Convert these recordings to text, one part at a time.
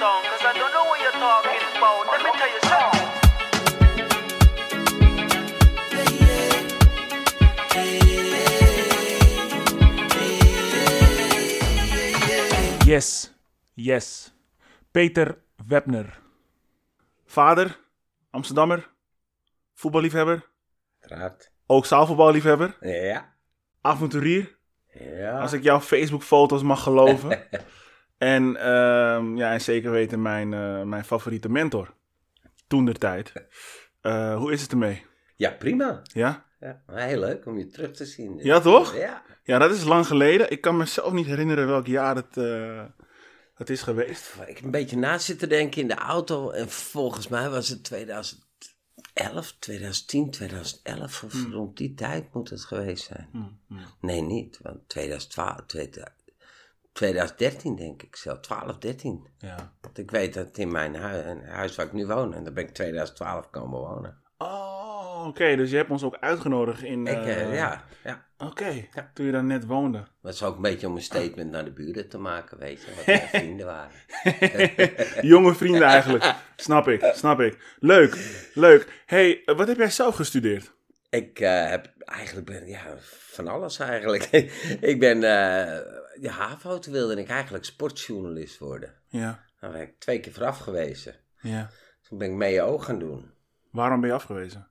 song, cause I don't know what you're talking about. Let me tell you something. Yes, yes. Peter Webner. Vader, Amsterdammer, voetballiefhebber, Raad. ook zaalvoetballiefhebber, Ja. avonturier, Ja. als ik jouw Facebook-foto's mag geloven. en, ehm, ja, en zeker weten mijn, eh, mijn favoriete mentor, toen der tijd. Eh, hoe is het ermee? Ja, prima. Ja? Ja, heel leuk om je terug te zien. Ja, toch? Ja. Ja, dat is lang geleden. Ik kan mezelf niet herinneren welk jaar het, eh, het is geweest. Ik heb een beetje na zitten denken in de auto. En volgens mij was het 2011, 2010, 2011 of Hmm. rond die tijd moet het geweest zijn. Nee, niet. Want 2012, 2013 denk ik zelf. 12, 13. Ja. Want ik weet dat in mijn huis, waar ik nu woon, en daar ben ik 2012 komen wonen. Oh, oké. Dus je hebt ons ook uitgenodigd in... ik, eh, eh, ja, ja. Oké, Ja. toen je daar net woonde. Dat is ook een beetje om een statement naar de buren te maken, weet je, wat mijn vrienden waren. Jonge vrienden eigenlijk. snap ik, snap ik. Leuk, leuk. hey, eh, wat heb jij zelf gestudeerd? Ik eh, heb eigenlijk ben, ja, van alles eigenlijk. ik ben, eh ja, HAVO, toen wilde ik eigenlijk sportjournalist worden. Ja, Daar ben ik twee keer voor afgewezen. ja. Toen ben ik MEO gaan doen. Waarom ben je afgewezen?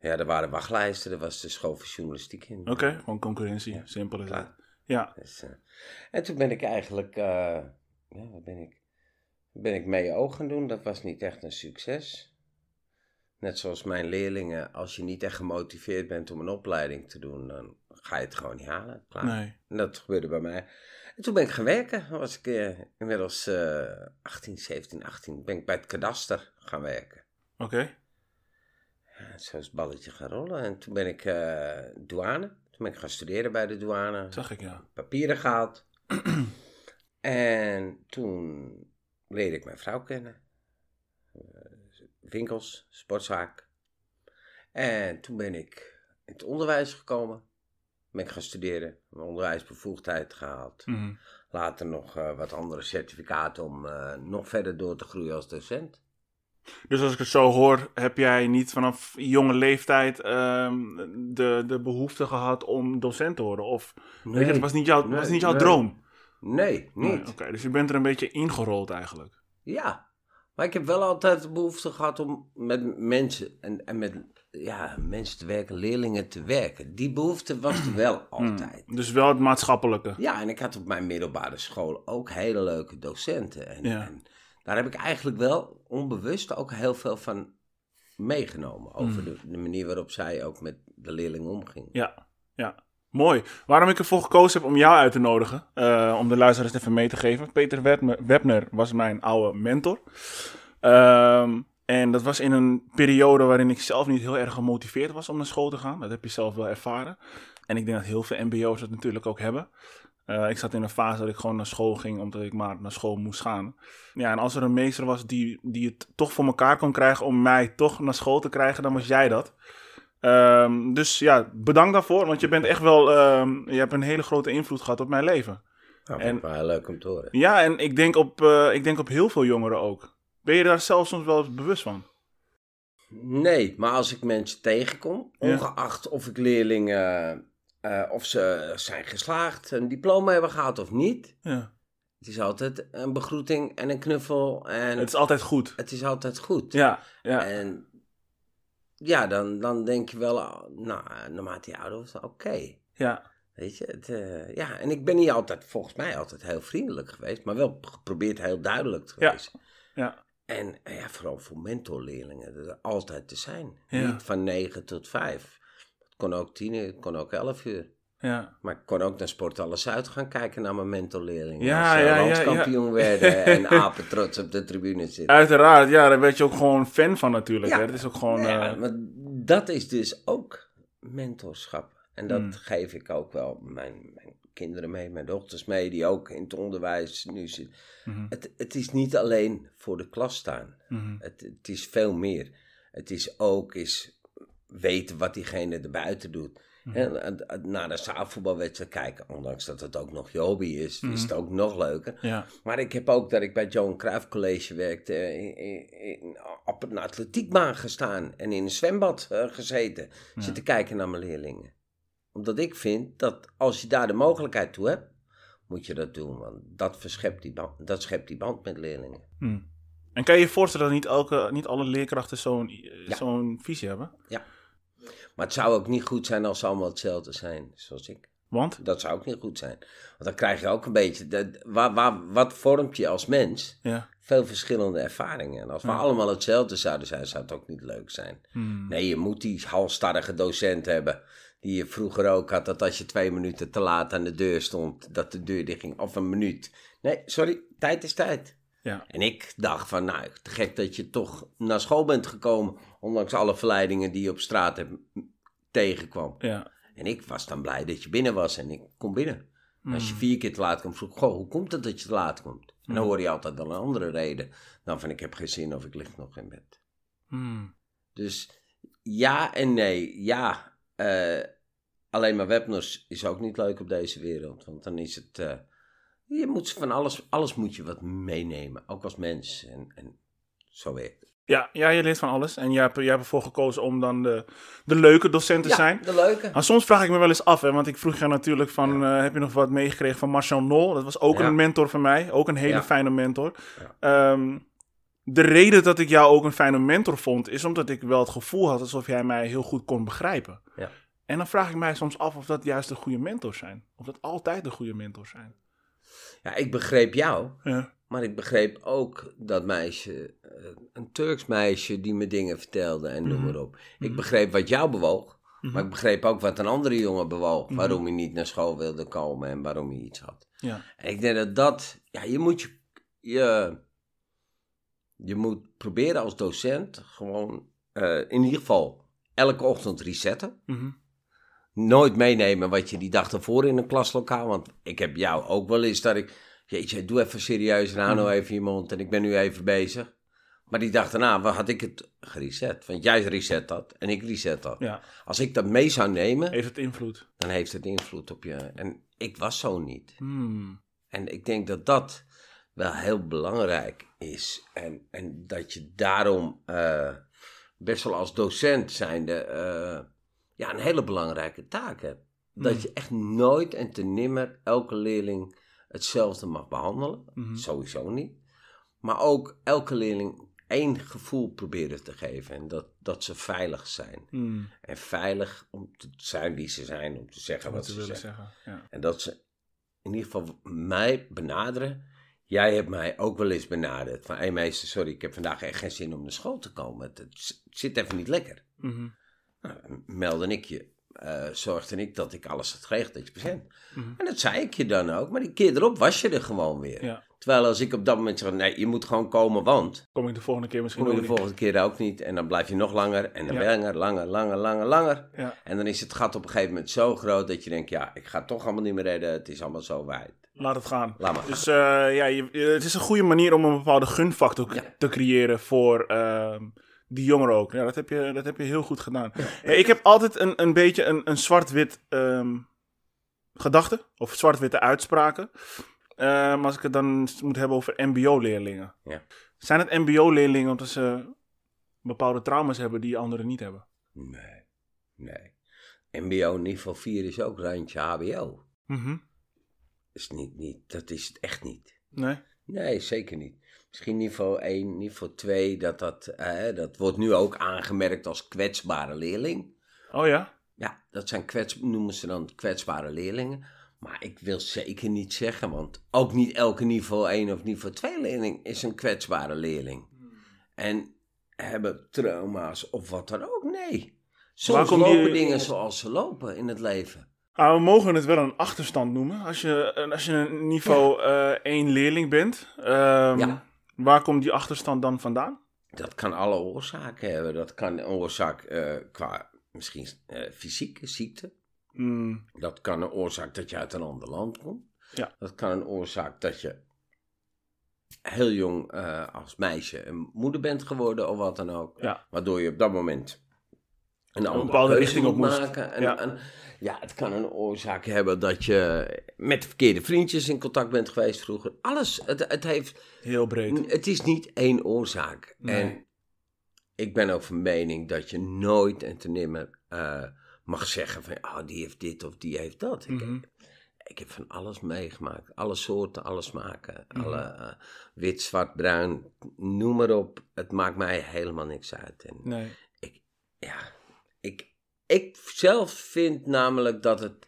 Ja, er waren wachtlijsten, er was de school voor journalistiek in. Oké, gewoon concurrentie. Simpel is dat. klaar. Ja, Dus, eh, en toen ben ik eigenlijk, ja, wat ben ik? Ben ik MEO gaan doen, dat was niet echt een succes. Net zoals mijn leerlingen, als je niet echt gemotiveerd bent om een opleiding te doen, dan ga je het gewoon niet halen. Klaar. nee. En dat gebeurde bij mij. En toen ben ik gaan werken. Dan was ik eh, inmiddels eh 18, 17, 18. Ben ik bij het kadaster gaan werken. Oké. Ja, zo is het balletje gaan rollen. En toen ben ik eh, douane. Toen ben ik gaan studeren bij de douane. Zag ik, ja. Papieren gehaald. en toen leerde ik mijn vrouw kennen. Winkels, sportzaak. En toen ben ik in het onderwijs gekomen. Ben ik gaan studeren. Mijn onderwijsbevoegdheid gehaald. Mhm. Later nog eh, wat andere certificaten om eh, nog verder door te groeien als docent. Dus als ik het zo hoor, heb jij niet vanaf jonge leeftijd ehm, de, de behoefte gehad om docent te worden? Of weet je, het was niet jouw, nee, was niet jouw nee. droom? Nee, Nee, niet. Oké, dus je bent er een beetje ingerold eigenlijk. Ja, maar ik heb wel altijd de behoefte gehad om met mensen en, en met ja, mensen te werken, leerlingen te werken. Die behoefte was er wel altijd. Dus wel het maatschappelijke. Ja, en ik had op mijn middelbare school ook hele leuke docenten. En, Ja. en daar heb ik eigenlijk wel onbewust ook heel veel van meegenomen. Over de, de manier waarop zij ook met de leerlingen omging. Ja, ja. Mooi. Waarom ik ervoor gekozen heb om jou uit te nodigen, eh, om de luisteraars even mee te geven. Peter Webner, was mijn oude mentor. Ehm, en dat was in een periode waarin ik zelf niet heel erg gemotiveerd was om naar school te gaan. Dat heb je zelf wel ervaren. En ik denk dat heel veel mbo's dat natuurlijk ook hebben. Eh, ik zat in een fase dat ik gewoon naar school ging omdat ik maar naar school moest gaan. Ja, en als er een meester was die, die het toch voor elkaar kon krijgen om mij toch naar school te krijgen, dan was jij dat. Ehm, dus ja, bedankt daarvoor, want je bent echt wel, ehm, je hebt een hele grote invloed gehad op mijn leven. Nou, En- wel leuk om te horen. Ja, en ik denk op, eh, ik denk op heel veel jongeren ook. Ben je daar zelf soms wel eens bewust van? Nee, maar als ik mensen tegenkom, Ja. ongeacht of ik leerlingen, eh, of ze zijn geslaagd, een diploma hebben gehaald of niet, Ja. het is altijd een begroeting en een knuffel en Het is altijd goed. het is altijd goed. Ja, ja. En ja, dan, dan denk je wel, ah, nou, naarmate je ouder wordt, oké. ja. Weet je, het, eh, ja, en ik ben niet altijd, volgens mij altijd heel vriendelijk geweest, maar wel geprobeerd heel duidelijk te Ja. Ja. En eh, ja, vooral voor mentorleerlingen, er altijd te zijn. Ja. Niet van 9 tot 5. Het kon ook 10 uur, het kon ook 11 uur. Ja. Maar ik kon ook naar Sport Alles Uit gaan kijken naar mijn mentorleerlingen. Ja, als ze ja, ja, landskampioen werden en apen trots op de tribune zitten. Uiteraard, ja, daar werd je ook gewoon fan van natuurlijk. Ja. Hè? Dat is ook gewoon... Eh, maar dat is dus ook mentorschap. En dat Hmm. geef ik ook wel mijn, mijn kinderen mee, mijn dochters mee, die ook in het onderwijs nu zitten. mhm, Het, het is niet alleen voor de klas staan. mhm. Het, het is veel meer. Het is ook is weten wat diegene erbuiten doet. En- en naar de zaalvoetbalwedstrijd kijken, ondanks dat het ook nog je hobby is, is het ook nog leuker. Ja. Maar ik heb ook dat ik bij het Johan Cruijff College werkte, in, op een atletiekbaan gestaan en in een zwembad eh, gezeten, zitten kijken naar mijn leerlingen. Omdat ik vind dat als je daar de mogelijkheid toe hebt, moet je dat doen, want dat, verschept die band, dat schept die band met leerlingen. Hm. En kan je je voorstellen dat niet, elke, niet alle leerkrachten zo'n Ja. zo'n visie hebben? Maar het zou ook niet goed zijn als ze allemaal hetzelfde zijn, zoals ik. Want? Dat zou ook niet goed zijn. Want dan krijg je ook een beetje, de, waar, waar, wat vormt je als mens? Ja. Veel verschillende ervaringen. En als we Ja. allemaal hetzelfde zouden zijn, zou het ook niet leuk zijn. Hm. Nee, je moet die halstarrige docent hebben. Die je vroeger ook had, dat als je twee minuten te laat aan de deur stond, dat de deur dicht ging. Of een minuut. Nee, sorry, tijd is tijd. Ja. En ik dacht van, nou, te gek dat je toch naar school bent gekomen, ondanks alle verleidingen die je op straat hebt, tegenkwam. Ja. En ik was dan blij dat je binnen was en ik kom binnen. En Als je vier keer te laat komt, vroeg ik, goh, hoe komt het dat je te laat komt? En dan hoor je altijd wel een andere reden dan van, ik heb geen zin of ik lig nog in bed. Hm. Dus ja en nee. Ja, eh, alleen maar webners is ook niet leuk op deze wereld. Want dan is het, eh, je moet van alles, alles moet je wat meenemen. Ook als mens. En, en zo werkt het. Ja, ja, je leert van alles. En jij hebt, jij hebt ervoor gekozen om dan de, de leuke docent te Ja, zijn. de leuke. Maar soms vraag ik me wel eens af, hè, want ik vroeg je natuurlijk van, eh, heb je nog wat meegekregen van Marcel Nol? Dat was ook Ja. een mentor van mij, ook een hele fijne mentor. Ehm, de reden dat ik jou ook een fijne mentor vond, is omdat ik wel het gevoel had alsof jij mij heel goed kon begrijpen. Ja. En dan vraag ik mij soms af of dat juist de goede mentors zijn. Of dat altijd de goede mentors zijn. Ja, ik begreep jou. Ja. Maar ik begreep ook dat meisje, eh, een Turks meisje die me dingen vertelde en noem Mhm. maar op. Ik begreep wat jou bewoog, Mhm. maar ik begreep ook wat een andere jongen bewoog. Waarom hij niet naar school wilde komen en waarom hij iets had. Ja. En ik denk dat dat, ja, je moet je, je, je moet proberen als docent gewoon eh, in ieder geval elke ochtend resetten. Mhm. Nooit meenemen wat je die dag ervoor in een klaslokaal. Want ik heb jou ook wel eens dat ik, jeetje, doe even serieus en hou nou even je mond en ik ben nu even bezig. Maar die dag daarna had ik het gereset. Want jij reset dat en ik reset dat. ja, Als ik dat mee zou nemen, heeft het invloed. dan heeft het invloed op je. En ik was zo niet. Hmm. En ik denk dat dat wel heel belangrijk is. En, en dat je daarom eh, best wel als docent zijnde eh, ja, een hele belangrijke taak hebt. Dat Mm. je echt nooit en te nimmer elke leerling hetzelfde mag behandelen. Mhm. Sowieso niet. Maar ook elke leerling één gevoel proberen te geven. En dat, dat ze veilig zijn. Hmm. En veilig om te zijn wie ze zijn, om te zeggen Wat wat ze willen zeggen. zeggen. Ja. En dat ze in ieder geval mij benaderen. Jij hebt mij ook wel eens benaderd. Van, hé meester, sorry, ik heb vandaag echt geen zin om naar school te komen. Het, zit even niet lekker. Mhm. Nou, dan meldde ik je. eh, zorgde ik dat ik alles had geregeld, dat je patiënt. Mhm. En dat zei ik je dan ook. Maar die keer erop was je er gewoon weer. Ja. Terwijl als ik op dat moment zeg, nee, je moet gewoon komen, want... Kom ik de volgende keer misschien Kom je de volgende keer ook niet. En dan blijf je nog langer. En dan Ja. langer, langer, langer, langer, langer. Ja. En dan is het gat op een gegeven moment zo groot dat je denkt, ja, ik ga het toch allemaal niet meer redden. Het is allemaal zo wijd. Laat het gaan. Laat maar. Dus eh, ja, je- het is een goede manier om een bepaalde gunfactor te creëren voor ehm, die jongeren ook. Ja, dat heb je, dat heb je heel goed gedaan. Ik heb altijd een, een beetje een, een zwart-wit ehm, gedachte, of zwart-witte uitspraken. Ehm, als ik het dan moet hebben over mbo-leerlingen. Ja. Zijn het mbo-leerlingen omdat ze bepaalde trauma's hebben die anderen niet hebben? Nee, nee. MBO niveau 4 is ook randje HBO. Mhm. Is niet, niet, dat is het echt niet. Nee? Nee, zeker niet. Misschien niveau 1, niveau 2, dat, dat, eh, dat wordt nu ook aangemerkt als kwetsbare leerling. Oh ja? Ja, dat zijn kwets, noemen ze dan kwetsbare leerlingen. Maar ik wil zeker niet zeggen, want ook niet elke niveau 1 of niveau 2 leerling is een kwetsbare leerling. En hebben trauma's of wat dan ook, nee. Soms die- lopen dingen zoals ze lopen in het leven. Ah, we mogen het wel een achterstand noemen. Als je, als je een niveau eh 1 leerling bent, ehm, Ja. Waar komt die achterstand dan vandaan? Dat kan alle oorzaken hebben. Dat kan een oorzaak eh, qua misschien eh, fysieke ziekte. Mm, Dat kan een oorzaak dat je uit een ander land komt. Ja. Dat kan een oorzaak dat je heel jong eh, als meisje een moeder bent geworden of wat dan ook. Ja. Waardoor je op dat moment een andere bepaalde richting op moest. maken. En, Ja. en- ja, het kan een oorzaak hebben dat je met de verkeerde vriendjes in contact bent geweest vroeger. Alles, het, het, heeft, Heel breed. het is niet één oorzaak. Nee. En ik ben ook van mening dat je nooit en nimmer eh, mag zeggen van, oh, die heeft dit of die heeft dat. Ik, Mhm. ik heb van alles meegemaakt. Alle soorten, alle smaken. Mhm. Alle eh, wit, zwart, bruin, noem maar op. Het maakt mij helemaal niks uit. En Nee. ja, ik, ik zelf vind namelijk dat het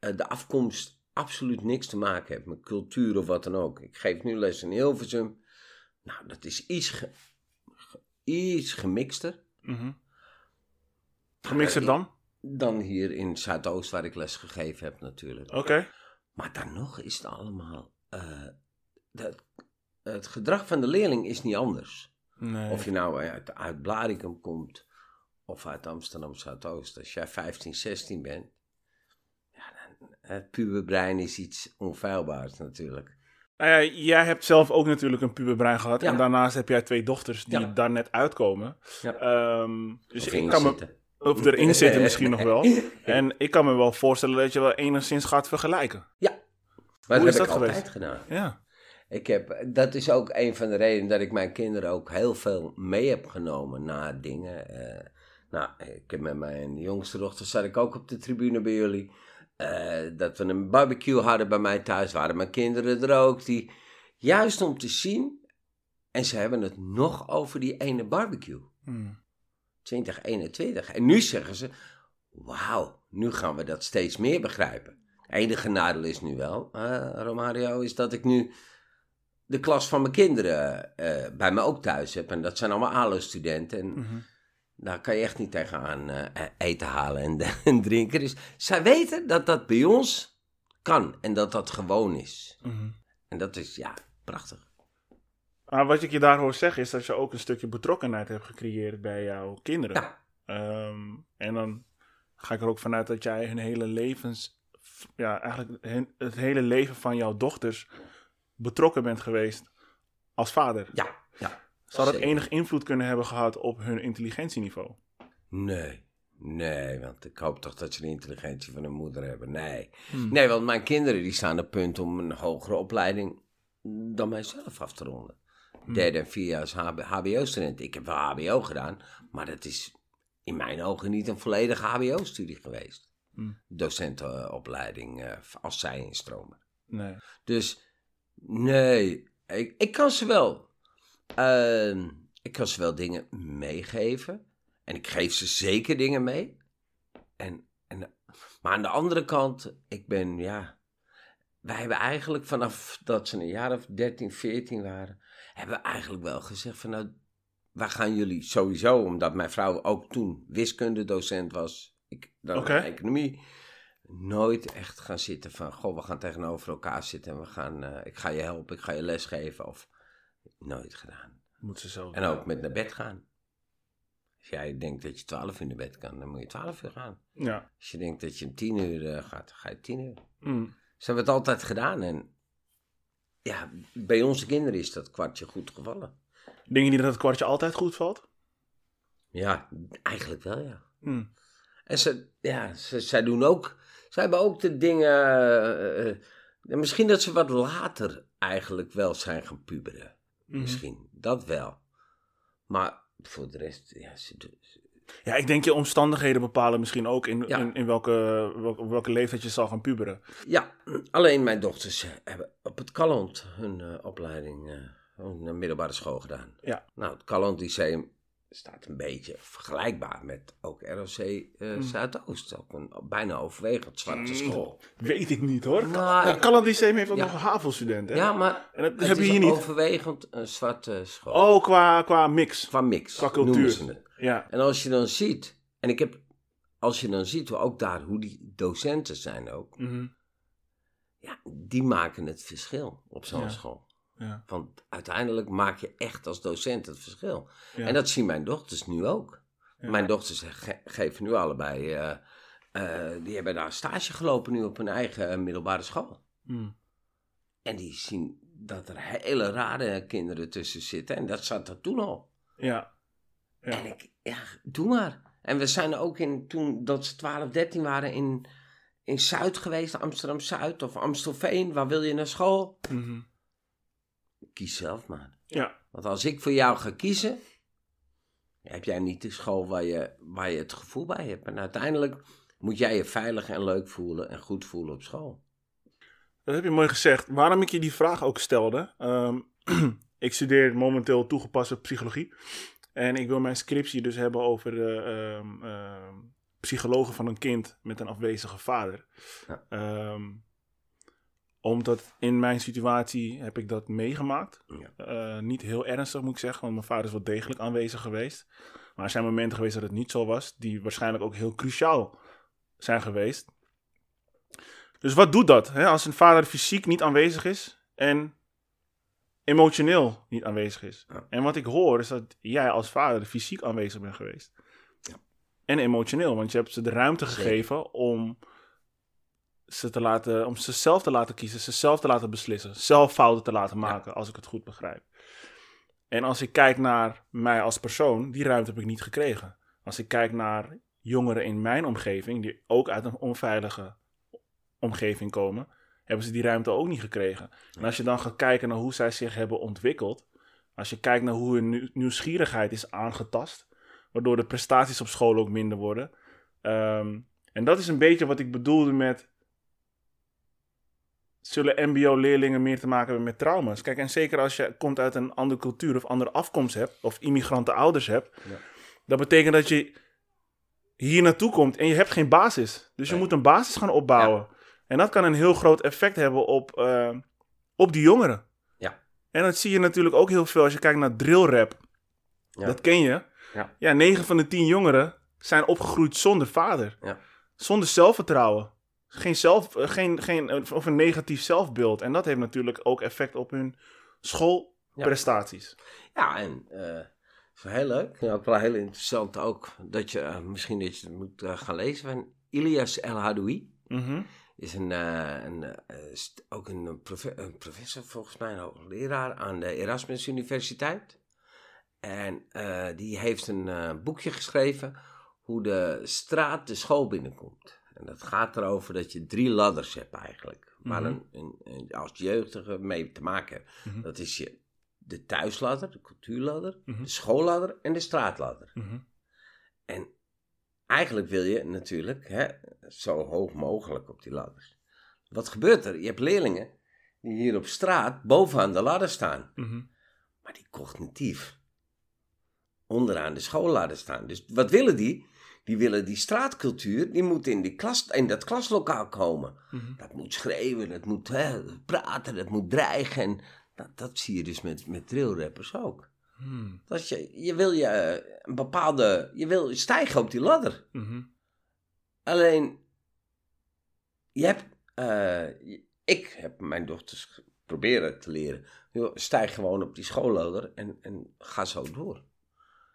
eh, de afkomst absoluut niks te maken heeft met cultuur of wat dan ook. Ik geef nu les in Hilversum. Nou, dat is iets, ge- ge- iets gemixter Mhm. Gemixter dan? dan hier in Zuidoost waar ik les gegeven heb natuurlijk. Oké. Maar dan nog is het allemaal... eh, dat, het gedrag van de leerling is niet anders. Nee. Of je nou uit, uit Blaricum komt of uit Amsterdam Zuidoost. Als jij 15, 16 bent, ja, dan, het puberbrein is iets onfeilbaars natuurlijk. Nou ja, jij hebt zelf ook natuurlijk een puberbrein gehad. Ja. En daarnaast heb jij twee dochters die Ja. daar net uitkomen. Ja. Ehm, dus Of ik kan me, zitten. of erin zitten misschien nog wel. En ik kan me wel voorstellen dat je wel enigszins gaat vergelijken. Maar Hoe dat is heb dat ik altijd gedaan. Ja. Ik heb, dat is ook een van de redenen dat ik mijn kinderen ook heel veel mee heb genomen naar dingen. Eh, nou, ik heb met mijn jongste dochter zat ik ook op de tribune bij jullie. Eh, dat we een barbecue hadden bij mij thuis, waren mijn kinderen er ook. Die, juist om te zien, en ze hebben het nog over die ene barbecue. Hm. 2021. En nu zeggen ze, wauw, nu gaan we dat steeds meer begrijpen. Enige nadeel is nu wel, eh, Romario, is dat ik nu de klas van mijn kinderen eh, bij me ook thuis heb. En dat zijn allemaal ALO-studenten. En. Daar kan je echt niet tegenaan eh, eten halen en, en drinken. Dus zij weten dat dat bij ons kan en dat dat gewoon is. Mhm. En dat is, ja, prachtig. Maar wat ik je daar hoor zeggen is dat je ook een stukje betrokkenheid hebt gecreëerd bij jouw kinderen. Ja. Ehm, en dan ga ik er ook vanuit dat jij hun hele levens, ja, eigenlijk hun- het hele leven van jouw dochters betrokken bent geweest als vader. Ja, ja. Zou dat enig invloed kunnen hebben gehad op hun intelligentieniveau? Nee, nee, want ik hoop toch dat ze de intelligentie van hun moeder hebben. Nee. Hmm. Nee, want mijn kinderen die staan op punt om een hogere opleiding dan mijzelf af te ronden. Hmm. Derde en vierjaars HBO-student. Ik heb wel HBO gedaan, maar dat is in mijn ogen niet een volledige HBO-studie geweest. Hmm. Docentenopleiding eh, als zij instromen. Nee. Dus nee, ik, ik kan ze wel. Ehm, ik kan ze wel dingen meegeven. En ik geef ze zeker dingen mee. En, en, maar aan de andere kant, ik ben, ja. Wij hebben eigenlijk vanaf dat ze een jaar of 13, 14 waren. hebben we eigenlijk wel gezegd: van nou. Wij gaan jullie sowieso, omdat mijn vrouw ook toen wiskundedocent was. Ik dan Oké. economie nooit echt gaan zitten van, goh, we gaan tegenover elkaar zitten en we gaan, eh, ik ga je helpen, ik ga je les geven. Of nooit gedaan. Moet ze zelf. En ook met naar bed gaan. Als jij denkt dat je 12 uur naar bed kan, dan moet je 12 uur gaan. Ja. Als je denkt dat je om 10 uur eh, gaat, dan ga je 10 uur. Mm. Ze hebben het altijd gedaan en ja, bij onze kinderen is dat kwartje goed gevallen. Denk je niet dat het kwartje altijd goed valt? Ja, eigenlijk wel ja. Mm. En ze, ja, ze, zij doen ook, zij hebben ook de dingen, eh, eh, misschien dat ze wat later eigenlijk wel zijn gaan puberen. Mhm. Misschien, dat wel. Maar voor de rest, ja, ze doen... ze- Ja, ik denk je omstandigheden bepalen misschien ook in, Ja. in, in welke, welke, welke leeftijd je zal gaan puberen. Ja, alleen mijn dochters eh, hebben op het Calland hun eh, opleiding, eh, hun middelbare school gedaan. Ja. Nou, het Calland Lyceum staat een beetje vergelijkbaar met ook ROC eh, Mm. Zuidoost. Ook een bijna overwegend zwarte Mm. school. Weet ik niet hoor. Nou, Calland Lyceum heeft ook Ja. nog een HAVO-student. hè? Ja, maar En dat het heb je is hier niet. overwegend een zwarte school. Oh, qua, qua mix. Qua mix, Qua cultuur. noemen ze het. Ja. En als je dan ziet, en ik heb, als je dan ziet hoe ook daar, hoe die docenten zijn ook, Mhm. ja, die maken het verschil op zo'n Ja. school. Ja. Want uiteindelijk maak je echt als docent het verschil. Ja. En dat zien mijn dochters nu ook. Ja. Mijn dochters ge- geven nu allebei, eh, eh, die hebben daar stage gelopen nu op hun eigen eh, middelbare school. Mm. En die zien dat er hele rare kinderen tussen zitten. En dat zat er toen al. Ja. Ja. En ik, ja, doe maar. En we zijn ook in, toen dat ze 12, 13 waren in, in Zuid geweest, Amsterdam Zuid of Amstelveen. Waar wil je naar school? Mhm. Kies zelf maar. Ja. Want als ik voor jou ga kiezen, heb jij niet de school waar je, waar je het gevoel bij hebt. En uiteindelijk moet jij je veilig en leuk voelen en goed voelen op school. Dat heb je mooi gezegd. Waarom ik je die vraag ook stelde. ehm, ik studeer momenteel toegepaste psychologie. En ik wil mijn scriptie dus hebben over de ehm, ehm, psychologen van een kind met een afwezige vader. Ja. Omdat in mijn situatie heb ik dat meegemaakt. Ja. Eh, niet heel ernstig moet ik zeggen, want mijn vader is wel degelijk aanwezig geweest. Maar er zijn momenten geweest dat het niet zo was, die waarschijnlijk ook heel cruciaal zijn geweest. Dus wat doet dat? Hè? Als een vader fysiek niet aanwezig is en emotioneel niet aanwezig is. Ja. En wat ik hoor is dat jij als vader fysiek aanwezig bent geweest. Ja. En emotioneel, want je hebt ze de ruimte gegeven om ze te laten, om ze zelf te laten kiezen, ze zelf te laten beslissen, zelf fouten te laten maken, als ik het goed begrijp. En als ik kijk naar mij als persoon, die ruimte heb ik niet gekregen. Als ik kijk naar jongeren in mijn omgeving, die ook uit een onveilige omgeving komen, hebben ze die ruimte ook niet gekregen. En als je dan gaat kijken naar hoe zij zich hebben ontwikkeld, als je kijkt naar hoe hun nieuw- nieuwsgierigheid is aangetast, waardoor de prestaties op school ook minder worden. Ehm, en dat is een beetje wat ik bedoelde met. Zullen MBO-leerlingen meer te maken hebben met trauma's? Kijk, en zeker als je komt uit een andere cultuur of andere afkomst hebt, of immigranten ouders hebt, Ja. dat betekent dat je hier naartoe komt en je hebt geen basis. Dus je moet een basis gaan opbouwen. En dat kan een heel groot effect hebben op, eh, op die jongeren. Ja. En dat zie je natuurlijk ook heel veel als je kijkt naar drillrap. Ja. Dat ken je. Ja. ja, 9 van de 10 jongeren zijn opgegroeid zonder vader. Ja. Zonder zelfvertrouwen. Geen zelf, eh, geen, geen, eh, of een negatief zelfbeeld. En dat heeft natuurlijk ook effect op hun schoolprestaties. Ja, en eh, heel leuk. Ja, ook wel heel interessant ook dat je, misschien dat je het moet gaan lezen van Ilias El Hadoui. Mhm. Is een, een, ook een, profe- een professor, volgens mij een hoogleraar aan de Erasmus Universiteit. En die heeft een boekje geschreven hoe de straat de school binnenkomt. En dat gaat erover dat je drie ladders hebt eigenlijk. Waar Mhm. een, een, een- als jeugdige mee te maken hebt. Mhm. Dat is je, de thuisladder, de cultuurladder, Mhm. de schoolladder en de straatladder. Mhm. En eigenlijk wil je natuurlijk hè, zo hoog mogelijk op die ladders. Wat gebeurt er? Je hebt leerlingen die hier op straat bovenaan de ladder staan. Maar die cognitief onderaan de schoolladder staan. Dus wat willen die? Die willen die straatcultuur, die moet in, die klas, in dat klaslokaal komen. Mhm. Dat moet schreeuwen, dat moet hè, praten, dat moet dreigen. En dat, dat zie je dus met, met drillrappers ook. Hmm. Dat je, je wil je eh, een bepaalde, je wil stijgen op die ladder. Mhm. Alleen, je hebt, eh, ik heb mijn dochters proberen te leren. Stijg gewoon op die schoolladder en, en ga zo door.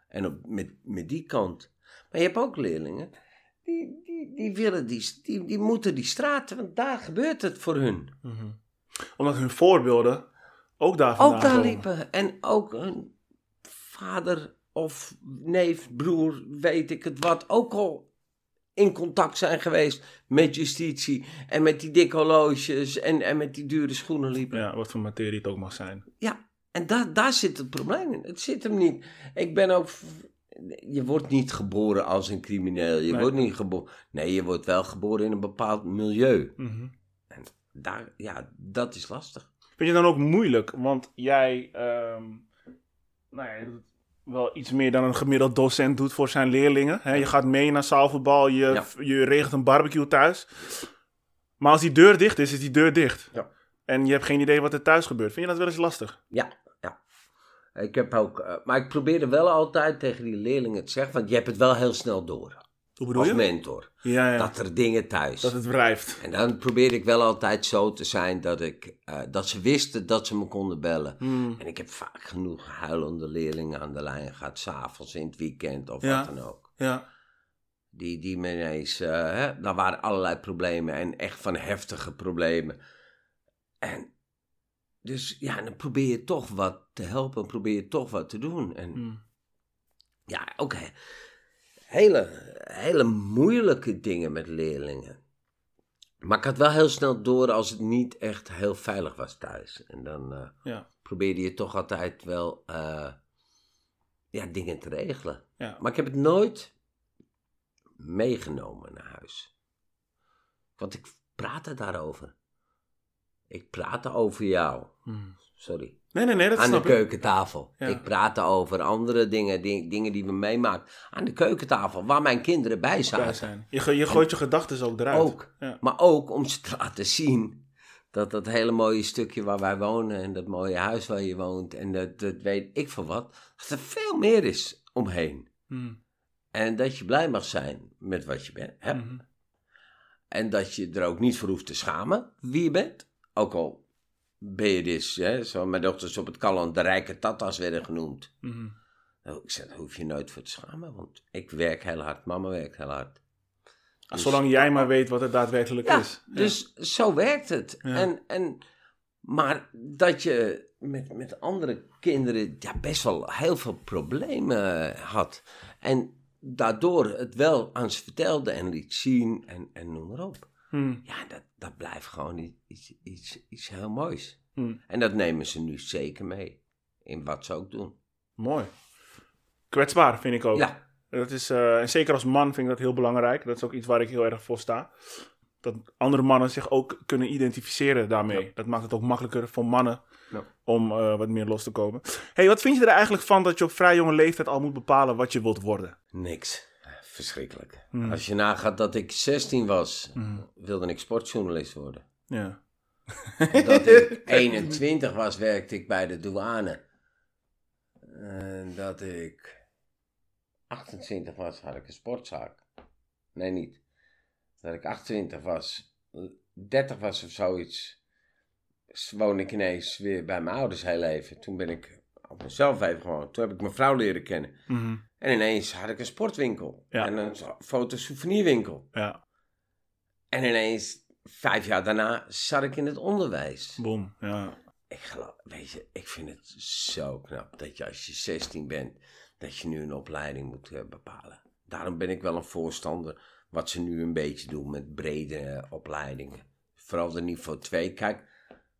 En op, met, met die kant. Maar je hebt ook leerlingen, die, die, die willen die, die, die moeten die straten, want daar gebeurt het voor hun. Mhm. Omdat hun voorbeelden ook daar vandaan Ook daar komen. liepen. En ook hun vader of neef, broer, weet ik het wat, ook al in contact zijn geweest met justitie en met die dikke horloges en, en met die dure schoenen liepen. Ja, wat voor materie het ook mag zijn. Ja, en daar daar zit het probleem in. Het zit hem niet. Ik ben ook. Je wordt niet geboren als een crimineel. Je Nee. wordt niet geboren. Nee, je wordt wel geboren in een bepaald milieu. Mhm. Daar, ja, dat is lastig. Vind je dan ook moeilijk? Want jij, ehm, nou ja, wel iets meer dan een gemiddeld docent doet voor zijn leerlingen. Je gaat mee naar zaalvoetbal, je, Ja. je regelt een barbecue thuis. Maar als die deur dicht is, is die deur dicht. Ja. En je hebt geen idee wat er thuis gebeurt. Vind je dat wel eens lastig? Ja. Ik heb ook. eh, maar ik probeerde wel altijd tegen die leerlingen te zeggen: want je hebt het wel heel snel door. Hoe bedoel Als je? mentor. Ja, ja. Dat er dingen thuis. Dat het wrijft. En dan probeerde ik wel altijd zo te zijn dat, ik, eh, dat ze wisten dat ze me konden bellen. Hmm. En ik heb vaak genoeg huilende leerlingen aan de lijn gehad, s'avonds in het weekend of Ja. wat dan ook. Ja. Die, die me ineens, eh, hè, daar waren allerlei problemen en echt van heftige problemen. En dus ja, dan probeer je toch wat te helpen, probeer je toch wat te doen. En Hmm. ja, ook he- hele, hele moeilijke dingen met leerlingen. Maar ik had wel heel snel door als het niet echt heel veilig was thuis. En dan eh, Ja. probeerde je toch altijd wel eh, ja, dingen te regelen. Ja. Maar ik heb het nooit meegenomen naar huis. Want ik praatte daarover. Ik praatte over jou. Hmm. Sorry. Nee, nee, nee, dat aan de ik. keukentafel. Ja. Ik praatte over andere dingen, ding- dingen die we meemaken. Aan de keukentafel, waar mijn kinderen bij Bij zaten. zijn. Je, je gooit je gedachten ook eruit. Ook. Ja. Maar ook om ze te laten zien dat dat hele mooie stukje waar wij wonen en dat mooie huis waar je woont en dat, dat weet ik van wat, dat er veel meer is omheen. Hmm. En dat je blij mag zijn met wat je bent, hebt. Mhm. En dat je er ook niet voor hoeft te schamen wie je bent. Ook al ben je dus, hè, zoals mijn dochters op het kallen de rijke tatas werden genoemd. Nou, ik zeg, daar hoef je nooit voor te schamen, want ik werk heel hard, mama werkt heel hard. Dus- Zolang jij maar weet wat het daadwerkelijk Ja, is. dus zo werkt het. Ja. En, en, maar dat je met, met andere kinderen ja, best wel heel veel problemen had. En daardoor het wel aan ze vertelde en liet zien en, en noem maar op. Hmm. Ja, dat, dat blijft gewoon iets, iets, iets heel moois. Hmm. En dat nemen ze nu zeker mee. In wat ze ook doen. Mooi. Kwetsbaar vind ik ook. Ja, Dat is, eh, en zeker als man vind ik dat heel belangrijk. Dat is ook iets waar ik heel erg voor sta. Dat andere mannen zich ook kunnen identificeren daarmee. Dat maakt het ook makkelijker voor mannen Ja. om eh, wat meer los te komen. hey, wat vind je er eigenlijk van dat je op vrij jonge leeftijd al moet bepalen wat je wilt worden? niks. Verschrikkelijk. Hmm. Als je nagaat dat ik 16 was, Hmm. wilde ik sportjournalist worden. Ja. Dat ik 21 was, werkte ik bij de douane. En dat ik 28 was, had ik een sportzaak. Nee, niet. Dat ik 28 was, 30 was of zoiets, woonde ik ineens weer bij mijn ouders heel even. Toen ben ik op mezelf even gewoon, toen heb ik mijn vrouw leren kennen. Mhm. En ineens had ik een sportwinkel. Ja. En een fotosouvenirwinkel. Ja. En ineens, vijf jaar daarna, zat ik in het onderwijs. Boom. Ja. Ik geloof, weet je, ik vind het zo knap dat je als je 16 bent, dat je nu een opleiding moet eh, bepalen. Daarom ben ik wel een voorstander, wat ze nu een beetje doen met brede opleidingen. Vooral de niveau 2. Kijk,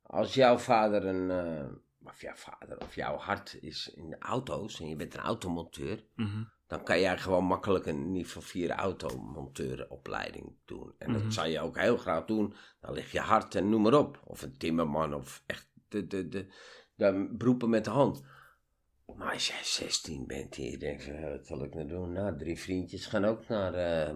als jouw vader een, eh, of jouw vader of jouw hart is in de auto's en je bent een automonteur, Mhm. dan kan jij gewoon makkelijk een niveau 4 automonteuropleiding doen. En Mhm. dat zou je ook heel graag doen. Dan ligt je hart en noem maar op. Of een timmerman of echt de, de, de, de beroepen met de hand. Maar als jij 16 bent en je denkt, "Hé, wat zal ik nou doen? Nou, drie vriendjes gaan ook naar eh,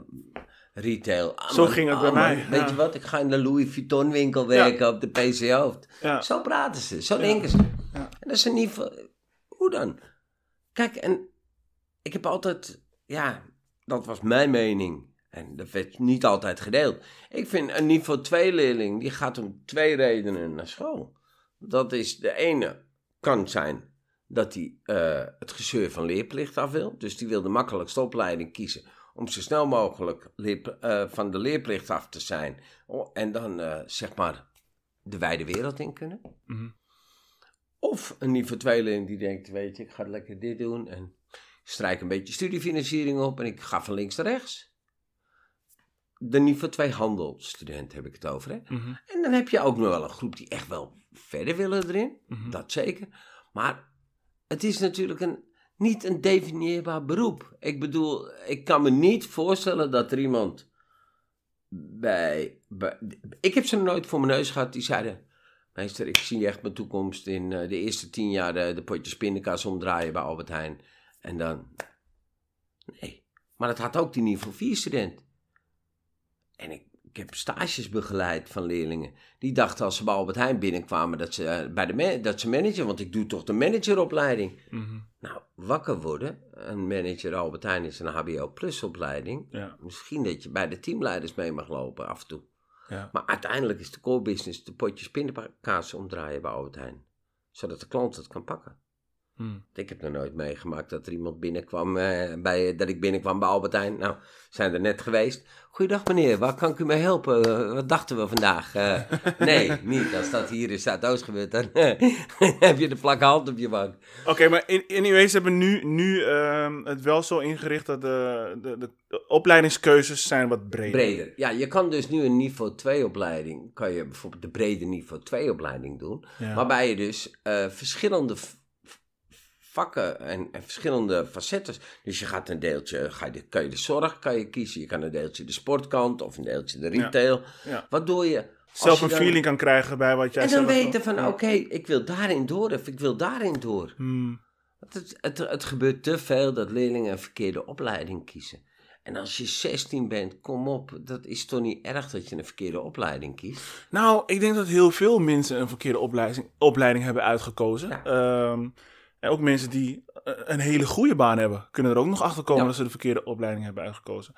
retail. Ah, Zo man, ging het ah, bij man, mij, Weet ja. je wat, ik ga in de Louis Vuitton winkel werken op de PC Hoofd. Ja. Zo praten ze, zo denken ze. Dat is een niveau. Hoe dan? Kijk, en ik heb altijd, ja, dat was mijn mening. En dat werd niet altijd gedeeld. Ik vind een niveau 2 leerling, die gaat om twee redenen naar school. Dat is de ene, kan zijn dat hij eh, het gezeur van leerplicht af wil. Dus die wil de makkelijkste opleiding kiezen om zo snel mogelijk eh, van de leerplicht af te zijn. Oh, en dan, eh, zeg maar, de wijde wereld in kunnen. Mhm. Of een niveau 2 leerling die denkt, weet je, ik ga lekker dit doen en strijk een beetje studiefinanciering op en ik ga van links naar rechts. De niveau 2 handelstudent heb ik het over, hè. Mhm. En dan heb je ook nog wel een groep die echt wel verder willen erin, Mhm. dat zeker. Maar het is natuurlijk een, niet een definieerbaar beroep. Ik bedoel, ik kan me niet voorstellen dat er iemand bij... bij ik heb ze nooit voor mijn neus gehad die zeiden... Meester, ik zie echt mijn toekomst in eh, de eerste tien jaar de, de potjes pindakaas omdraaien bij Albert Heijn. En dan... Nee, maar dat had ook die niveau 4 student. En ik, ik heb stages begeleid van leerlingen. Die dachten als ze bij Albert Heijn binnenkwamen dat ze, eh, bij de dat ze manager... Want ik doe toch de manageropleiding. Mhm. Nou, wakker worden. Een manager Albert Heijn is een HBO plus opleiding. Ja. Misschien dat je bij de teamleiders mee mag lopen af en toe. Ja. Maar uiteindelijk is de core business de potjes pindakaas omdraaien bij Albert. Zodat de klant het kan pakken. Hmm. Ik heb nog nooit meegemaakt dat er iemand binnenkwam, eh, bij, dat ik binnenkwam bij Albertijn. Nou, zijn er net geweest. Goeiedag meneer, waar kan ik u mee helpen? Eh, wat dachten we vandaag? Eh, nee, niet. Als dat hier in Zuidoost gebeurt, dan heb je de plakke hand op je bank. Oké, maar in, anyways, hebben nu, nu ehm, het wel zo ingericht dat de, de, de, de opleidingskeuzes zijn wat breder. Breder. Ja, je kan dus nu een niveau 2 opleiding, kan je bijvoorbeeld de brede niveau 2 opleiding doen. Ja. Waarbij je dus verschillende vakken en, en verschillende facetten. Dus je gaat een deeltje, ga je de, kan je de zorg kan je kiezen. Je kan een deeltje de sportkant of een deeltje de retail. Ja. Waardoor je... Zelf een dan- feeling kan krijgen bij wat jij En dan weten van, oké, ik wil daarin door of ik wil daarin door. Hmm. Het, het, het gebeurt te veel dat leerlingen een verkeerde opleiding kiezen. En als je 16 bent, kom op, dat is toch niet erg dat je een verkeerde opleiding kiest? Nou, ik denk dat heel veel mensen een verkeerde opleiding, opleiding hebben uitgekozen. Ja. Ehm, en ook mensen die eh, een hele goede baan hebben, kunnen er ook nog achter komen Ja. dat ze de verkeerde opleiding hebben uitgekozen.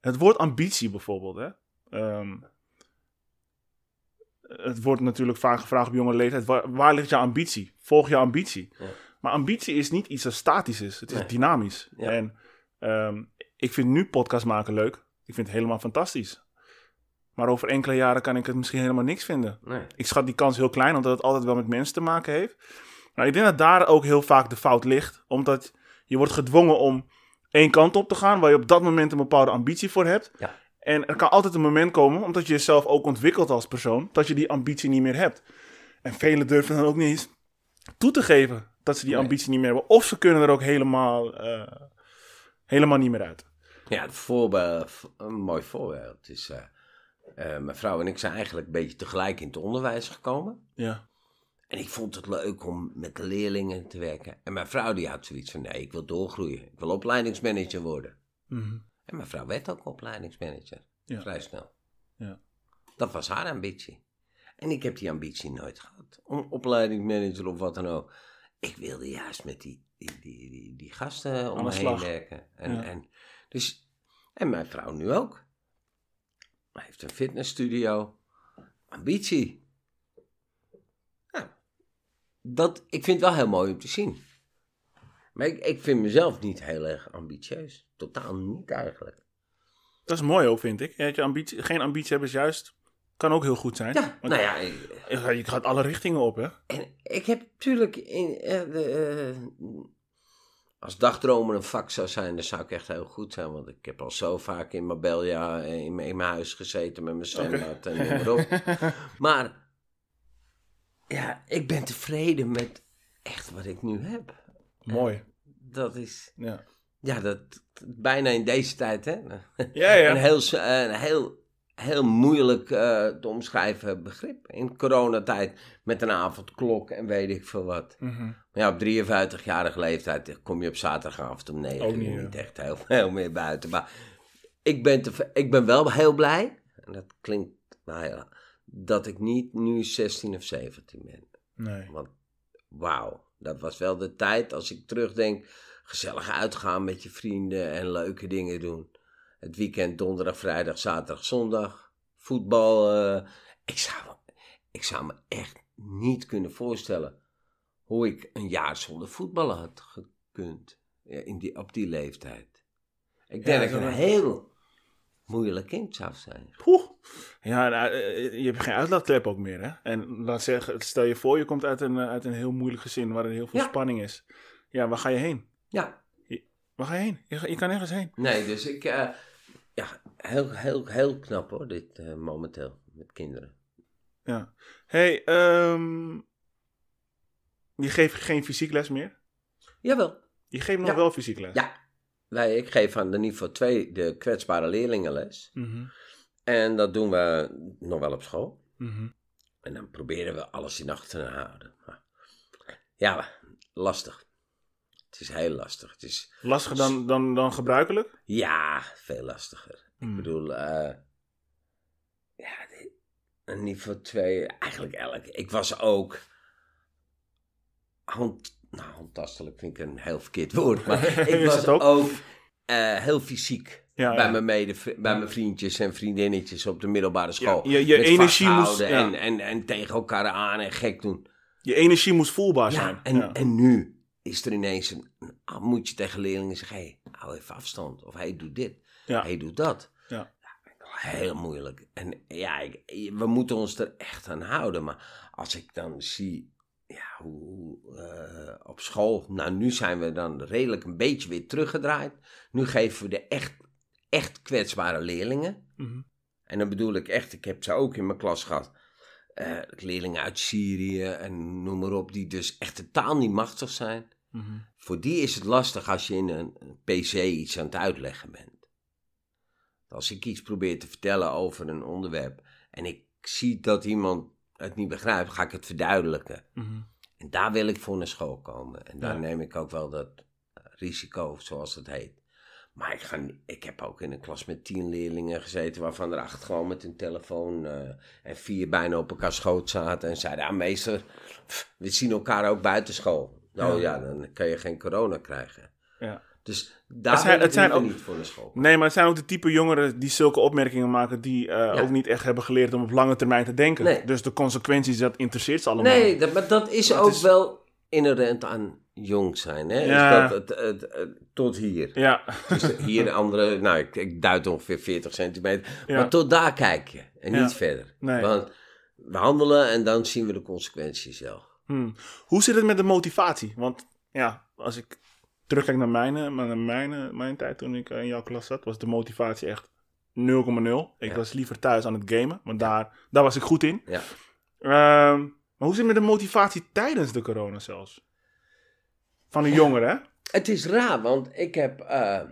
Het woord ambitie bijvoorbeeld, hè. Ehm, het wordt natuurlijk vaak gevraagd op jonge leeftijd, waar, waar ligt je ambitie? Volg je ambitie. Ja. Maar ambitie is niet iets dat statisch is, het is Nee. dynamisch. Ja. En ehm, ik vind nu podcast maken leuk. Ik vind het helemaal fantastisch. Maar over enkele jaren kan ik het misschien helemaal niks vinden. Nee. Ik schat die kans heel klein, omdat het altijd wel met mensen te maken heeft. Ik denk dat daar ook heel vaak de fout ligt. Omdat je wordt gedwongen om één kant op te gaan, waar je op dat moment een bepaalde ambitie voor hebt. Ja. En er kan altijd een moment komen, omdat je jezelf ook ontwikkelt als persoon, dat je die ambitie niet meer hebt. En velen durven dan ook niet eens toe te geven dat ze die Nee. ambitie niet meer hebben. Of ze kunnen er ook helemaal, eh, helemaal niet meer uit. Ja, het voorbeeld, een mooi voorbeeld is... eh, eh, mijn vrouw en ik zijn eigenlijk een beetje tegelijk in het onderwijs gekomen. Ja. En ik vond het leuk om met de leerlingen te werken. En mijn vrouw die had zoiets van, nee, ik wil doorgroeien. Ik wil opleidingsmanager worden. Mhm. En mijn vrouw werd ook opleidingsmanager. Ja. Vrij snel. Ja. Dat was haar ambitie. En ik heb die ambitie nooit gehad. Om opleidingsmanager of wat dan ook. Ik wilde juist met die, die, die, die, die gasten om me heen werken. En, Ja. en, dus, en mijn vrouw nu ook. Hij heeft een fitnessstudio. Ambitie. Dat, ik vind het wel heel mooi om te zien. Maar ik, ik vind mezelf niet heel erg ambitieus. Totaal niet eigenlijk. Dat is mooi ook, vind ik. Dat je ambitie, geen ambitie hebben is juist, kan ook heel goed zijn. Ja, Want nou ja, ik- je- gaat alle richtingen op, hè? En ik heb natuurlijk in, eh, de, eh, als dagdromen een vak zou zijn, dan zou ik echt heel goed zijn. Want ik heb al zo vaak in Marbella eh, in, mijn- in mijn huis gezeten met mijn zwembad en noem maar op. Maar ja, ik ben tevreden met echt wat ik nu heb. Mooi. Dat is, Ja, ja, dat bijna in deze tijd, hè. ja. ja. Een heel, s- een heel, heel moeilijk eh, te omschrijven begrip. In coronatijd met een avondklok en weet ik veel wat. Mhm. Maar ja, op 53-jarige leeftijd kom je op zaterdagavond om 9 Ook uur niet, niet, echt heel veel meer buiten. Maar ik ben, te, ik ben wel heel blij, en dat klinkt, nou ja, dat ik niet nu 16 of 17 ben. Nee. Want wauw, dat was wel de tijd als ik terugdenk. Gezellig uitgaan met je vrienden en leuke dingen doen. Het weekend, donderdag, vrijdag, zaterdag, zondag. Voetbal. ik, zou, ik zou me echt niet kunnen voorstellen hoe ik een jaar zonder voetballen had gekund. Ja, in die, op die leeftijd. Ik denk Ja, dat ik een heel moeilijk kind zou zijn. Poeh. Ja, nou, eh, je hebt geen uitlaatklep ook meer, hè? En laat zeggen, stel je voor, je komt uit een, eh, uit een heel moeilijk gezin waarin heel veel Ja. spanning is. Ja, waar ga je heen? Ja, Waar ga je heen? Je, je kan nergens heen. Nee, dus ik, eh, ja, heel, heel, heel knap hoor, dit eh, momenteel met kinderen. Ja. hey, ehm, je geeft geen fysiek les meer? Jawel. Je geeft nog Ja. wel fysiek les? Ja, wij, ik geef aan de niveau 2 de kwetsbare leerlingenles. Mhm. En dat doen we nog wel op school. Mhm. En dan proberen we alles in acht te houden. Maar, ja, lastig. Het is heel lastig. Het is, Lastiger dan, dan, dan gebruikelijk? ja, veel lastiger. Ik bedoel, eh, ja, een niveau 2, eigenlijk elk. Ik was ook hand, nou, handtastelijk vind ik een heel verkeerd woord, maar ik was ook, eh, heel fysiek. Ja, bij, ja. Mijn mede, bij mijn vriendjes en vriendinnetjes op de middelbare school. Ja, je- energie moest-. En, en, en tegen elkaar aan en gek doen. Je energie moest voelbaar zijn. en, ja. en nu, is er ineens een, moet je tegen leerlingen zeggen, hé, hey, hou even afstand. Of hey, doe dit. Hey, doe dat. Ja. Heel moeilijk. En ja, ik- we moeten ons er echt aan houden. Maar als ik dan zie ja, hoe eh, op school. Nou, nu zijn we dan redelijk een beetje weer teruggedraaid. Nu geven we de echt, echt kwetsbare leerlingen. Mhm. En dan bedoel ik echt, ik heb ze ook in mijn klas gehad. eh, leerlingen uit Syrië en noem maar op, die dus echt totaal niet machtig zijn. Mhm. Voor die is het lastig als je in een PC iets aan het uitleggen bent. Als ik iets probeer te vertellen over een onderwerp en ik zie dat iemand het niet begrijpt, ga ik het verduidelijken. Mhm. En daar wil ik voor naar school komen. En daar Ja. neem ik ook wel dat risico, zoals het heet. Maar ik, ga, ik heb ook in een klas met tien leerlingen gezeten, waarvan er acht gewoon met een telefoon eh, en vier bijna op elkaar schoot zaten. En zeiden, ja meester, pff, we zien elkaar ook buiten school. Nou Ja. ja, dan kan je geen corona krijgen. Ja. Dus daar Het zijn- het zijn ook- niet voor naar school. Nee, maar het zijn ook de type jongeren die zulke opmerkingen maken, die eh, ook niet echt hebben geleerd om op lange termijn te denken. Nee. Dus de consequenties, dat interesseert ze allemaal. Nee, dat, maar dat is ook is- wel inherent aan jong zijn. Hè? Ja. Is dat het, het, het- tot hier. Ja, Dus hier de andere, nou, ik, ik duid ongeveer 40 centimeter. Ja. Maar tot daar kijk je en Ja. niet verder. Nee. Want we handelen en dan zien we de consequenties wel. Hmm. Hoe zit het met de motivatie? Want ja, als ik terugkijk naar mijn, naar mijn, mijn tijd toen ik eh, in jouw klas zat, was de motivatie echt 0,0. Ik Ja. was liever thuis aan het gamen, want daar, daar was ik goed in. Ja. Ehm, maar hoe zit het met de motivatie tijdens de corona zelfs? Van de jongeren, hè? Het is raar, want ik heb eh,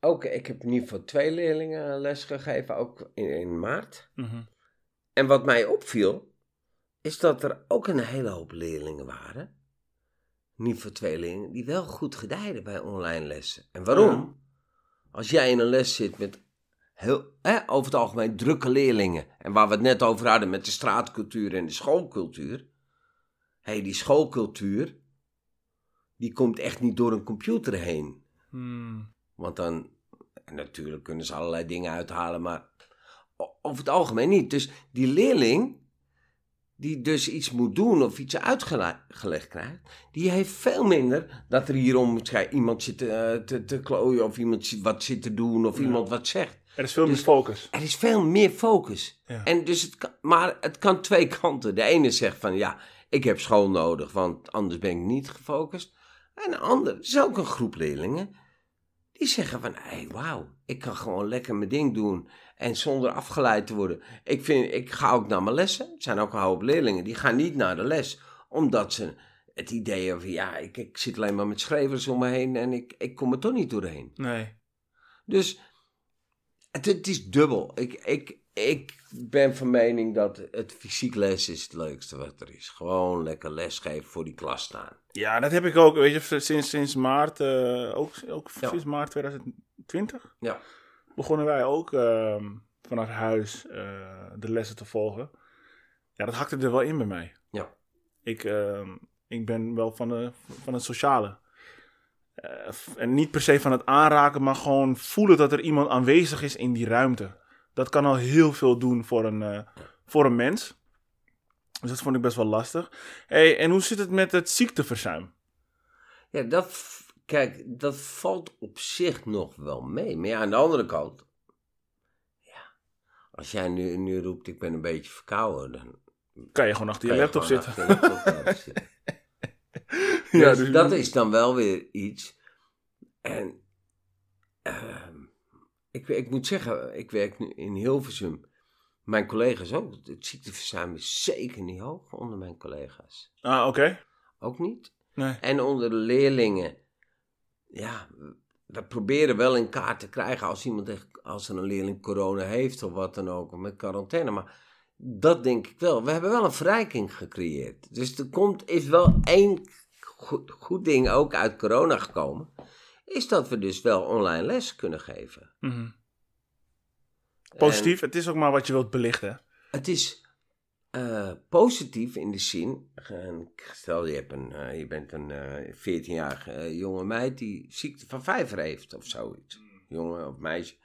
ook, ik heb in ieder geval twee leerlingen les gegeven, ook in, in maart. Mhm. En wat mij opviel, is dat er ook een hele hoop leerlingen waren. Niet voor twee leerlingen, die wel goed gedijden bij online lessen. En waarom? Ja. Als jij in een les zit met heel, hè, over het algemeen drukke leerlingen. En waar we het net over hadden met de straatcultuur en de schoolcultuur. Hé, hey, die schoolcultuur, die komt echt niet door een computer heen. Hmm. Want dan, natuurlijk kunnen ze allerlei dingen uithalen, maar over het algemeen niet. Dus die leerling, die dus iets moet doen of iets uitgelegd krijgt, die heeft veel minder dat er hierom iemand zit eh, te, te klooien of iemand wat zit te doen of Ja. iemand wat zegt. Er is veel meer Dus- focus. Er is veel meer focus. Ja. En dus het kan, maar het kan twee kanten. De ene zegt van ja, ik heb school nodig, want anders ben ik niet gefocust. En de andere, is ook een groep leerlingen, die zeggen van hé, hey, wauw, ik kan gewoon lekker mijn ding doen en zonder afgeleid te worden. Ik, vind, ik ga ook naar mijn lessen. Er zijn ook een hoop leerlingen die gaan niet naar de les, omdat ze het idee hebben van ja, ik, ik zit alleen maar met schrijvers om me heen en ik, ik kom er toch niet doorheen. Nee. Dus het, het is dubbel. Ik, ik, ik ben van mening dat het fysiek les is het leukste wat er is. Gewoon lekker lesgeven voor die klas staan. Ja, dat heb ik ook. Weet je, sinds, sinds maart, eh, ook, ook Ja. sinds maart 2020, Ja. begonnen wij ook ehm, vanaf huis eh, de lessen te volgen. Ja, dat hakte er wel in bij mij. Ja. Ik, ehm, ik ben wel van, de, van het sociale. Eh, en niet per se van het aanraken, maar gewoon voelen dat er iemand aanwezig is in die ruimte. Dat kan al heel veel doen voor een, voor een mens. Dus dat vond ik best wel lastig. Hey, en hoe zit het met het ziekteverzuim? Ja, dat, kijk, dat valt op zich nog wel mee. Maar ja, aan de andere kant. Ja, als jij nu, nu roept, ik ben een beetje verkouden, dan Kan je gewoon achter je laptop zitten. achter je laptop zitten. Ja, Dus dus- dat is dan wel weer iets. En ehm, ik, ik moet zeggen, ik werk nu in Hilversum. Mijn collega's ook. Het ziekteverzuim is zeker niet hoog onder mijn collega's. Ah, oké. Ook niet. Nee. En onder de leerlingen, ja, we proberen wel in kaart te krijgen als iemand echt, als er een leerling corona heeft of wat dan ook, met quarantaine. Maar dat denk ik wel. We hebben wel een verrijking gecreëerd. Dus er komt, is wel één goed, goed ding ook uit corona gekomen. Is dat we dus wel online les kunnen geven. Mhm. Positief. Het is ook maar wat je wilt belichten. Het is eh, positief in de zin. Stel, je, hebt een, eh, je bent een eh 14-jarige eh, jonge meid die ziekte van vijver heeft of zoiets. Jongen of meisje.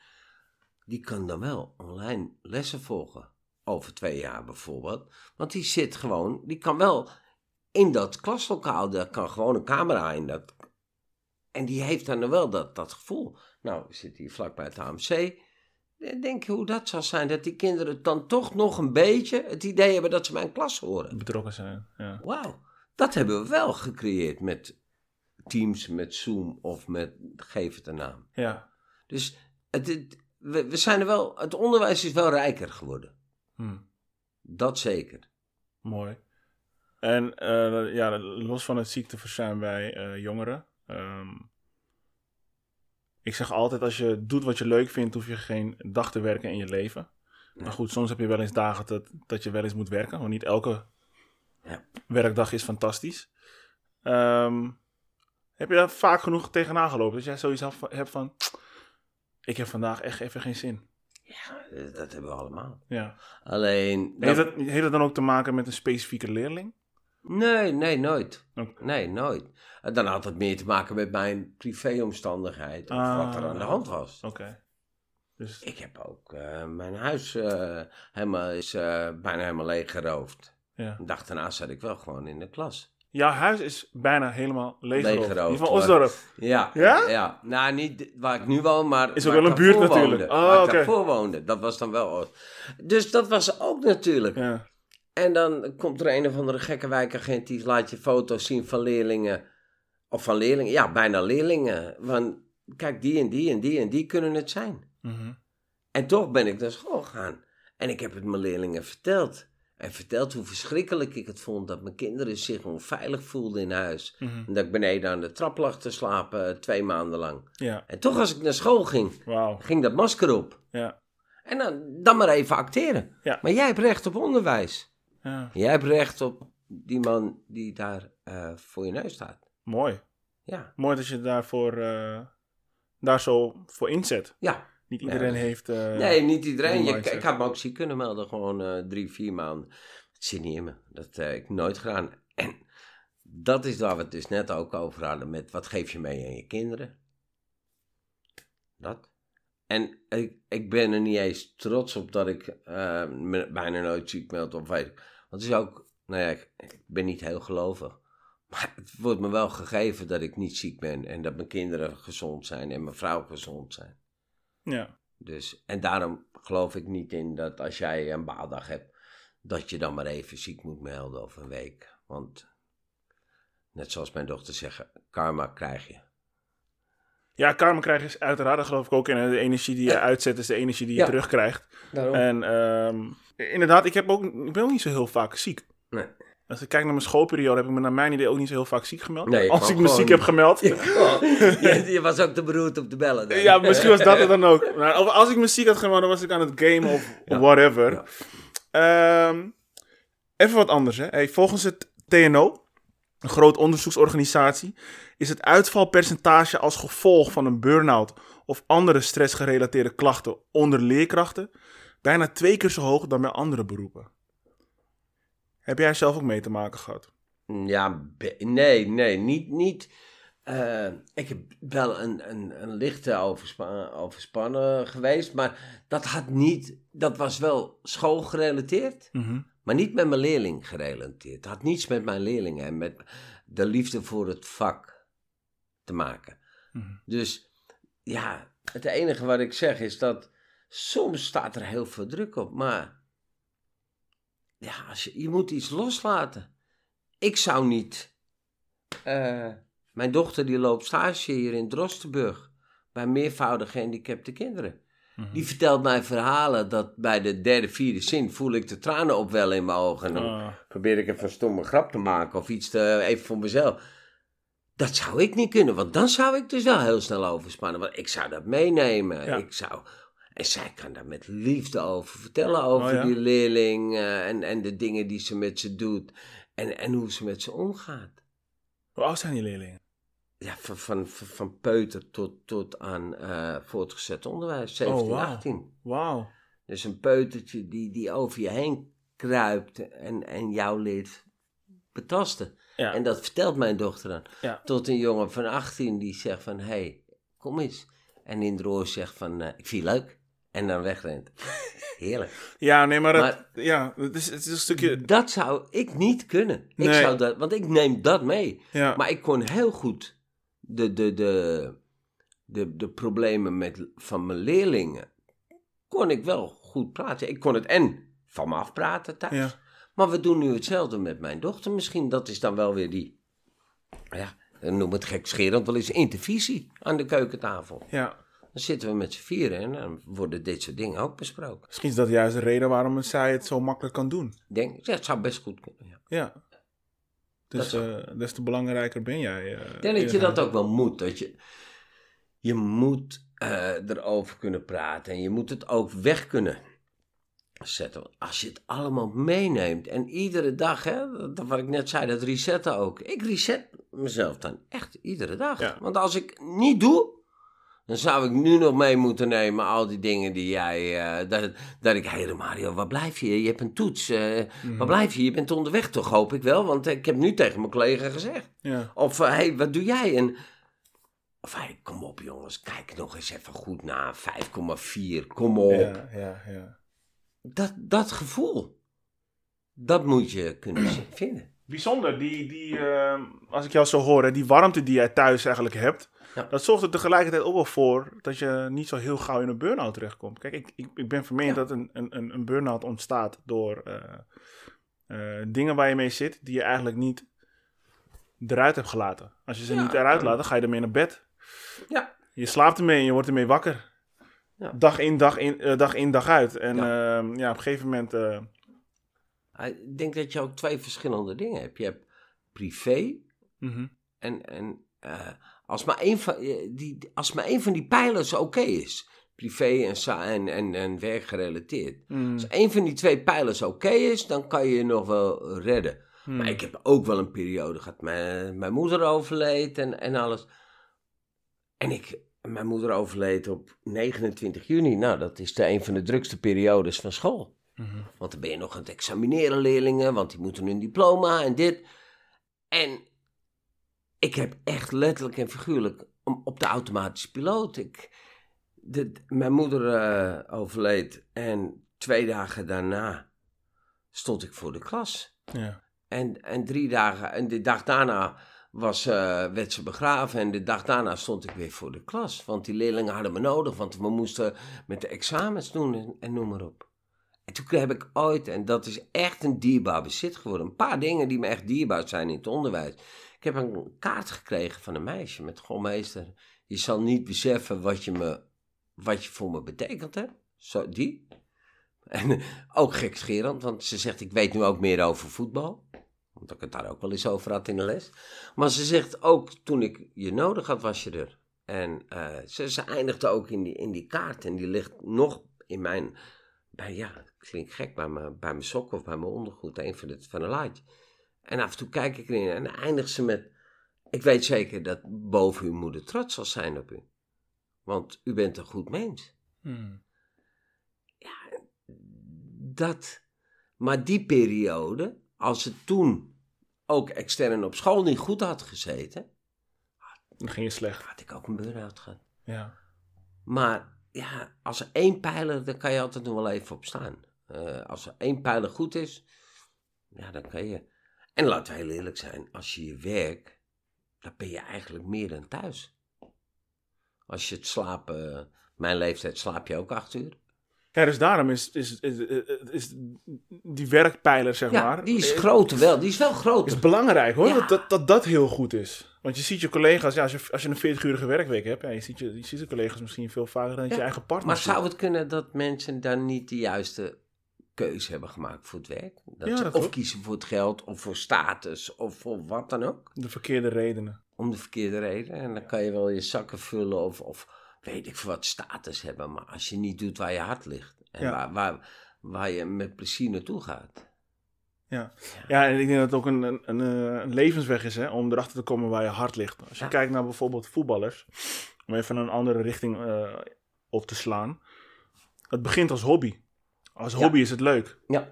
Die kan dan wel online lessen volgen. Over twee jaar bijvoorbeeld. Want die zit gewoon, die kan wel in dat klaslokaal, daar kan gewoon een camera in. Dat, en die heeft dan wel dat, dat gevoel. Nou, we zitten hier vlakbij het AMC. Denk je hoe dat zou zijn? Dat die kinderen dan toch nog een beetje het idee hebben dat ze bij een klas horen. Betrokken zijn, ja. Wauw, dat hebben we wel gecreëerd met Teams, met Zoom of met geef het een naam. Ja. Dus het, het- we, we zijn er wel, het onderwijs is wel rijker geworden. Hm. Dat zeker. Mooi. En eh, ja, los van het ziekteverzuim bij eh, jongeren. ehm, ik zeg altijd, als je doet wat je leuk vindt, hoef je geen dag te werken in je leven. Maar goed, soms heb je wel eens dagen dat, dat je wel eens moet werken. Want niet elke Ja. werkdag is fantastisch. Ehm, heb je daar vaak genoeg tegenaan gelopen? Dat jij zoiets af- hebt van... Ik heb vandaag echt even geen zin. Ja, dat hebben we allemaal. Ja. Alleen. Heeft, dat, heeft dat dan ook te maken met een specifieke leerling? Nee, nee, nooit. Nee, nooit. En dan had het meer te maken met mijn privéomstandigheid. Of Ah. wat er aan de hand was. Oké. Dus, Ik heb ook eh, mijn huis eh, helemaal, is eh, bijna helemaal leeg geroofd. ja. De dag daarna zat ik wel gewoon in de klas. Jouw huis is bijna helemaal leeggeroofd. Leeggeroofd, van. Osdorp. Ja. Ja? Ja. Nou, niet waar ik nu woon, maar Is ook wel een buurt natuurlijk. Woonde, Oh, waar ik daarvoor woonde. Dat was dan wel... Dus dat was ook natuurlijk. Ja. En dan komt er een of andere gekke wijkagent die laat je foto's zien van leerlingen. Of van leerlingen, ja, bijna leerlingen. Van, kijk, die en die en die en die kunnen het zijn. Mhm. En toch ben ik naar school gegaan. En ik heb het mijn leerlingen verteld. En verteld hoe verschrikkelijk ik het vond dat mijn kinderen zich onveilig voelden in huis. Mhm. En dat ik beneden aan de trap lag te slapen eh, twee maanden lang. Ja. En toch als ik naar school ging, ging dat masker op. Ja. En dan, dan maar even acteren. Ja. Maar jij hebt recht op onderwijs. Ja. Jij hebt recht op die man die daar eh, voor je neus staat. Mooi. Ja, Mooi dat je daarvoor, eh, daar zo voor inzet. ja. Niet iedereen Ja. heeft... eh, nee, niet iedereen. Je, ik had me ook ziek kunnen melden, gewoon drie, vier maanden. Het zit niet in me. Dat heb ik nooit gedaan. En dat is waar we het dus net ook over hadden met wat geef je mee aan je kinderen. Dat. En ik, ik ben er niet eens trots op dat ik bijna nooit ziek meld of weet ik. Het is ook, nou ja, ik, ik ben niet heel gelovig. Maar het wordt me wel gegeven dat ik niet ziek ben en dat mijn kinderen gezond zijn en mijn vrouw gezond zijn. Ja. Dus, en daarom geloof ik niet in dat als jij een baaldag hebt, dat je dan maar even ziek moet melden of een week. Want, net zoals mijn dochter zegt, karma krijg je. Ja, karma krijgen is uiteraard, geloof ik ook in. hè. De energie die je Ja. uitzet is de energie die je Ja. terugkrijgt. Daarom. En ehm, inderdaad, ik, heb ook, ik ben ook niet zo heel vaak ziek. Nee. Als ik kijk naar mijn schoolperiode, heb ik me naar mijn idee ook niet zo heel vaak ziek gemeld. Nee, Als ik gewoon- me ziek heb gemeld. je, je was ook te beroerd om te bellen. dan. Ja, misschien was dat het dan ook. Nou, of als ik me ziek had gemeld, dan was ik aan het gamen of Ja. whatever. Ja. Ehm, even wat anders. Hè. Hey, volgens het TNO, een groot onderzoeksorganisatie, is het uitvalpercentage als gevolg van een burn-out of andere stressgerelateerde klachten onder leerkrachten bijna twee keer zo hoog dan bij andere beroepen. Heb jij zelf ook mee te maken gehad? Ja, be- nee, nee, niet. niet eh, ik heb wel een, een, een lichte overspa- overspannen geweest, maar dat had niet. Dat was wel schoolgerelateerd, Mhm. Maar niet met mijn leerling gerelateerd. Het had niets met mijn leerlingen en met de liefde voor het vak te maken. Mhm. Dus ja, het enige wat ik zeg is dat soms staat er heel veel druk op, maar ja, als je, je moet iets loslaten. Ik zou niet. eh, mijn dochter die loopt stage hier in Drostenburg bij meervoudig gehandicapte kinderen. Mhm. Die vertelt mij verhalen dat bij de derde, vierde zin voel ik de tranen opwellen in mijn ogen. En dan Ah, probeer ik even een stomme grap te maken of iets te, even voor mezelf. Dat zou ik niet kunnen, want dan zou ik dus wel heel snel overspannen. Want ik zou dat meenemen. Ja. Ik zou, en zij kan daar met liefde over vertellen, over Oh ja? die leerling eh, en, en de dingen die ze met ze doet. En, en hoe ze met ze omgaat. hoe oud zijn die leerlingen? Ja, van, van, van, peuter tot, tot aan eh, voortgezet onderwijs, 17, Oh, wauw. 18. Wauw. Dus een peutertje die, die over je heen kruipt en, en jou leert betasten. Ja. En dat vertelt mijn dochter dan. Ja. Tot een jongen van 18 die zegt van, hé, hey, kom eens. En in de zegt van, eh, ik vind je leuk. en dan wegrent. Heerlijk. Ja, nee, maar, het, ja, het is, het is een stukje... Dat zou ik niet kunnen. Ik zou dat, want ik neem dat mee. Ja, Maar ik kon heel goed de, de, de, de, de problemen met, van mijn leerlingen, kon ik wel goed praten. Ik kon het en van me afpraten thuis. ja, Maar we doen nu hetzelfde met mijn dochter misschien. Dat is dan wel weer die, ja, noem het gekscherend wel eens intervisie aan de keukentafel. ja. Dan zitten we met z'n vieren en dan worden dit soort dingen ook besproken. Misschien is dat juist de reden waarom zij het zo makkelijk kan doen. Denk, het zou best goed kunnen. Ja. Ja. Dus Dat eh, des te belangrijker ben jij. eh, Ik denk dat je dat ook wel moet. Dat je, je moet eh, erover kunnen praten en je moet het ook weg kunnen zetten. Als je het allemaal meeneemt en iedere dag, hè, wat ik net zei, dat resetten ook. Ik reset mezelf dan echt iedere dag. Ja. Want als ik niet doe, dan zou ik nu nog mee moeten nemen al die dingen die jij. eh, dat, dat ik, hé hey Mario, waar blijf je? Je hebt een toets. eh, Mhm. Waar blijf je? Je bent onderweg toch, hoop ik wel. Want ik heb nu tegen mijn collega gezegd. Ja, Of hé, hey, wat doe jij? En, of hé, hey, kom op jongens, kijk nog eens even goed na. 5,4, kom op. ja, ja, ja. Dat, dat gevoel, dat moet je kunnen vinden. Bijzonder, die, die eh, als ik jou zo hoor, die warmte die jij thuis eigenlijk hebt, Ja. dat zorgt er tegelijkertijd ook wel voor dat je niet zo heel gauw in een burn-out terechtkomt. Kijk, ik, ik, ik ben vermeend Ja. dat een, een, een burn-out ontstaat door eh, eh, dingen waar je mee zit die je eigenlijk niet eruit hebt gelaten. Als je ze Ja. niet eruit laat, dan ga je ermee naar bed. Ja. Je slaapt ermee en je wordt ermee wakker. Ja. Dag in, dag in, eh, dag in, dag uit. En ja, ja op een gegeven moment... Ik denk dat je ook twee verschillende dingen hebt. Je hebt privé mhm. en, en als, maar één van, eh, die, als maar één van die pijlers oké is, privé en, en, en, en werkgerelateerd. Mm, Als één van die twee pijlers oké is, dan kan je je nog wel redden. mm. Maar ik heb ook wel een periode gehad. Mijn, mijn moeder overleed en, en alles. En ik, mijn moeder overleed op 29 juni. Nou, dat is de, een van de drukste periodes van school. Mhm. Want dan ben je nog aan het examineren leerlingen, want die moeten een diploma en dit. En ik heb echt letterlijk en figuurlijk op de automatische piloot. Ik, de, mijn moeder eh, overleed en twee dagen daarna stond ik voor de klas. Ja. En, en drie dagen, en de dag daarna was, eh, werd ze begraven. En de dag daarna stond ik weer voor de klas. Want die leerlingen hadden me nodig, want we moesten met de examens doen en, en noem maar op. En toen heb ik ooit, en dat is echt een dierbaar bezit geworden, een paar dingen die me echt dierbaar zijn in het onderwijs. Ik heb een kaart gekregen van een meisje met goh meester, je zal niet beseffen wat je, me, wat je voor me betekent hebt. Zo, die. En ook gekscherend, want ze zegt ik weet nu ook meer over voetbal. Omdat ik het daar ook wel eens over had in de les. Maar ze zegt ook, toen ik je nodig had, was je er. En eh, ze, ze eindigde ook in die, in die kaart. En die ligt nog in mijn, bij, ja, klinkt gek, bij mijn, bij mijn sok of bij mijn ondergoed. Een van de, van de laadje. En af en toe kijk ik erin en dan eindigt ze met... Ik weet zeker dat boven uw moeder trots zal zijn op u. Want u bent een goed mens. Mm. dat. Maar die periode, als het toen ook extern op school niet goed had gezeten, Dan ging je slecht. had ik ook een burn-out gehad. Ja. Maar ja, als er één pijler, dan kan je altijd nog wel even op staan. Eh, als er één pijler goed is, ja, dan kan je. En laten we heel eerlijk zijn, als je je werk, dan ben je eigenlijk meer dan thuis. Als je het slapen, mijn leeftijd slaap je ook acht uur. Ja, dus daarom is, is, is, is, die werkpijler, zeg Ja, maar... die is is- groter wel, die is wel groter. is belangrijk hoor, Ja. dat, dat, dat heel goed is. Want je ziet je collega's, ja, als, je, als je een 40-urige werkweek hebt, ja, je, ziet je, je ziet de collega's misschien veel vaker dan je eigen partner Maar zou het kunnen dat mensen dan niet de juiste keuze hebben gemaakt voor het werk? Dat Ja, ze dat of ook. kiezen voor het geld, of voor status, of voor wat dan ook. De verkeerde redenen. Om de verkeerde reden. En dan kan je wel je zakken vullen of, of weet ik veel wat status hebben. Maar als je niet doet waar je hart ligt. En Ja. waar, waar, waar je met plezier naartoe gaat. Ja. ja, en ik denk dat het ook een, een, een, eh, een levensweg is hè, om erachter te komen waar je hart ligt. Als je Ja. kijkt naar bijvoorbeeld voetballers, om even een andere richting eh, op te slaan. Het begint als hobby. Als Ja. hobby is het leuk. Ja,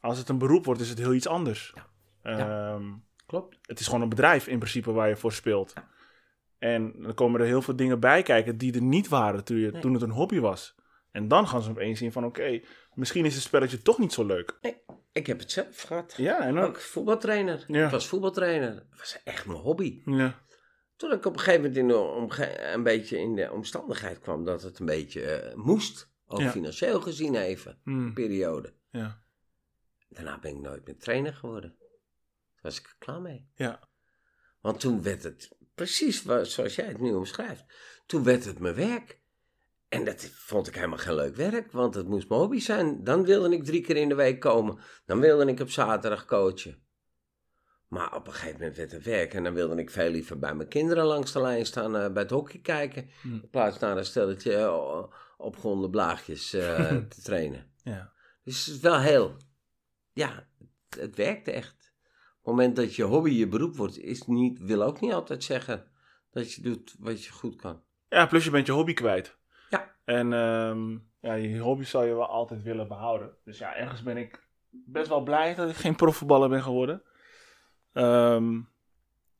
Als het een beroep wordt, is het heel iets anders. Ja. Ehm, klopt. het is gewoon een bedrijf in principe waar je voor speelt. En dan komen er heel veel dingen bij kijken die er niet waren toen, je, Nee. toen het een hobby was. En dan gaan ze opeens zien van, oké, misschien is het spelletje toch niet zo leuk. Ik heb het zelf gehad. Ja, en dan... Ook voetbaltrainer. Ja. Ik was voetbaltrainer. Dat was echt mijn hobby. Ja. Toen ik op een gegeven moment in de omge- een beetje in de omstandigheid kwam dat het een beetje eh, moest. Ook Ja. financieel gezien even. Hmm. Periode. Ja. Daarna ben ik nooit meer trainer geworden. Daar was ik er klaar mee. Ja. Want toen werd het precies zoals jij het nu omschrijft. Toen werd het mijn werk. En dat vond ik helemaal geen leuk werk, want het moest mijn hobby zijn. Dan wilde ik drie keer in de week komen. Dan wilde ik op zaterdag coachen. Maar op een gegeven moment werd het werk. En dan wilde ik veel liever bij mijn kinderen langs de lijn staan eh, bij het hockey kijken. Hm. In plaats naar een stelletje uh, opgewonden blaagjes eh, te trainen. Ja. Dus het is wel heel. Ja, het, het werkt echt. Op het moment dat je hobby je beroep wordt, is niet, wil ook niet altijd zeggen dat je doet wat je goed kan. Ja, plus je bent je hobby kwijt. Ja. En ehm, ja, je hobby zal je wel altijd willen behouden. Dus ja, ergens ben ik best wel blij dat ik geen profvoetballer ben geworden. Ehm,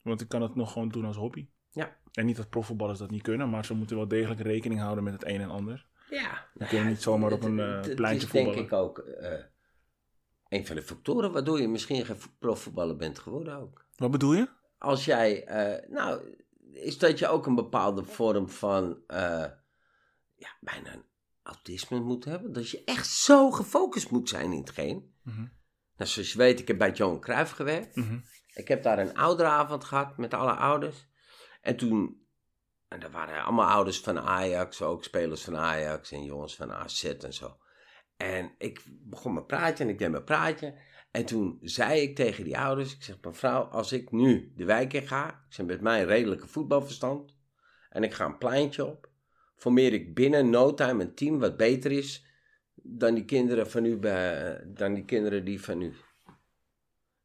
want ik kan het nog gewoon doen als hobby. Ja. En niet dat profvoetballers dat niet kunnen, maar ze moeten wel degelijk rekening houden met het een en ander. Ja. Je niet zomaar op een eh, Het- het pleintje is denk voetballen. ik ook eh, een van de factoren waardoor je misschien geen vo- profvoetballer bent geworden ook. Wat bedoel je? Als jij, eh, nou, is dat je ook een bepaalde vorm van, ja, bijna een autisme moet hebben. Dat je echt zo gefocust moet zijn in hetgeen. Mhm. Nou, zoals je weet, ik heb bij Johan Cruijff gewerkt. Mhm. Ik heb daar een ouderavond gehad met alle ouders. En toen, en er waren allemaal ouders van Ajax, ook spelers van Ajax en jongens van AZ en zo. En ik begon mijn praatje en ik deed mijn praatje. En toen zei ik tegen die ouders, ik zeg, mevrouw, als ik nu de wijk in ga, ik zeg met mijn redelijke voetbalverstand, en ik ga een pleintje op, formeer ik binnen no time een team wat beter is dan die kinderen van u, bij, dan die kinderen die van u.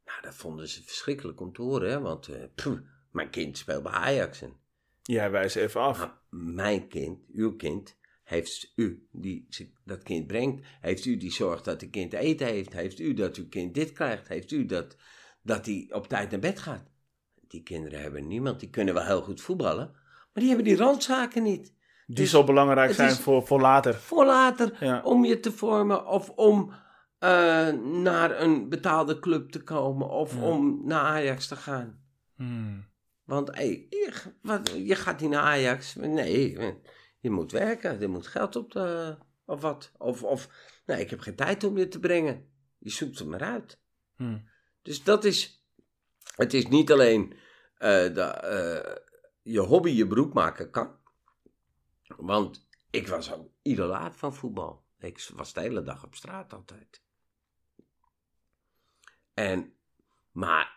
Nou, dat vonden ze verschrikkelijk om te horen, hè? want eh, pff, mijn kind speelt bij Ajax. En, Ja, wijs even af. maar mijn kind, uw kind, heeft u die dat kind brengt. Heeft u die zorgt dat het kind eten heeft. Heeft u dat uw kind dit krijgt. Heeft u dat, dat hij op tijd naar bed gaat. Die kinderen hebben niemand. Die kunnen wel heel goed voetballen. Maar die hebben die randzaken niet. Die dus zo belangrijk zijn voor, voor later. Voor later Ja. om je te vormen of om eh, naar een betaalde club te komen of Ja. om naar Ajax te gaan. Hmm. Want hey, je, wat, je gaat niet naar Ajax. Nee, je moet werken. Er moet geld op de... Of wat. Of, of nee, ik heb geen tijd om je te brengen. Je zoekt het maar uit. Hmm. Dus dat is... Het is niet alleen dat eh, je hobby je beroep maken kan. Want ik was ook idolaat van voetbal. Ik was de hele dag op straat altijd. En, maar,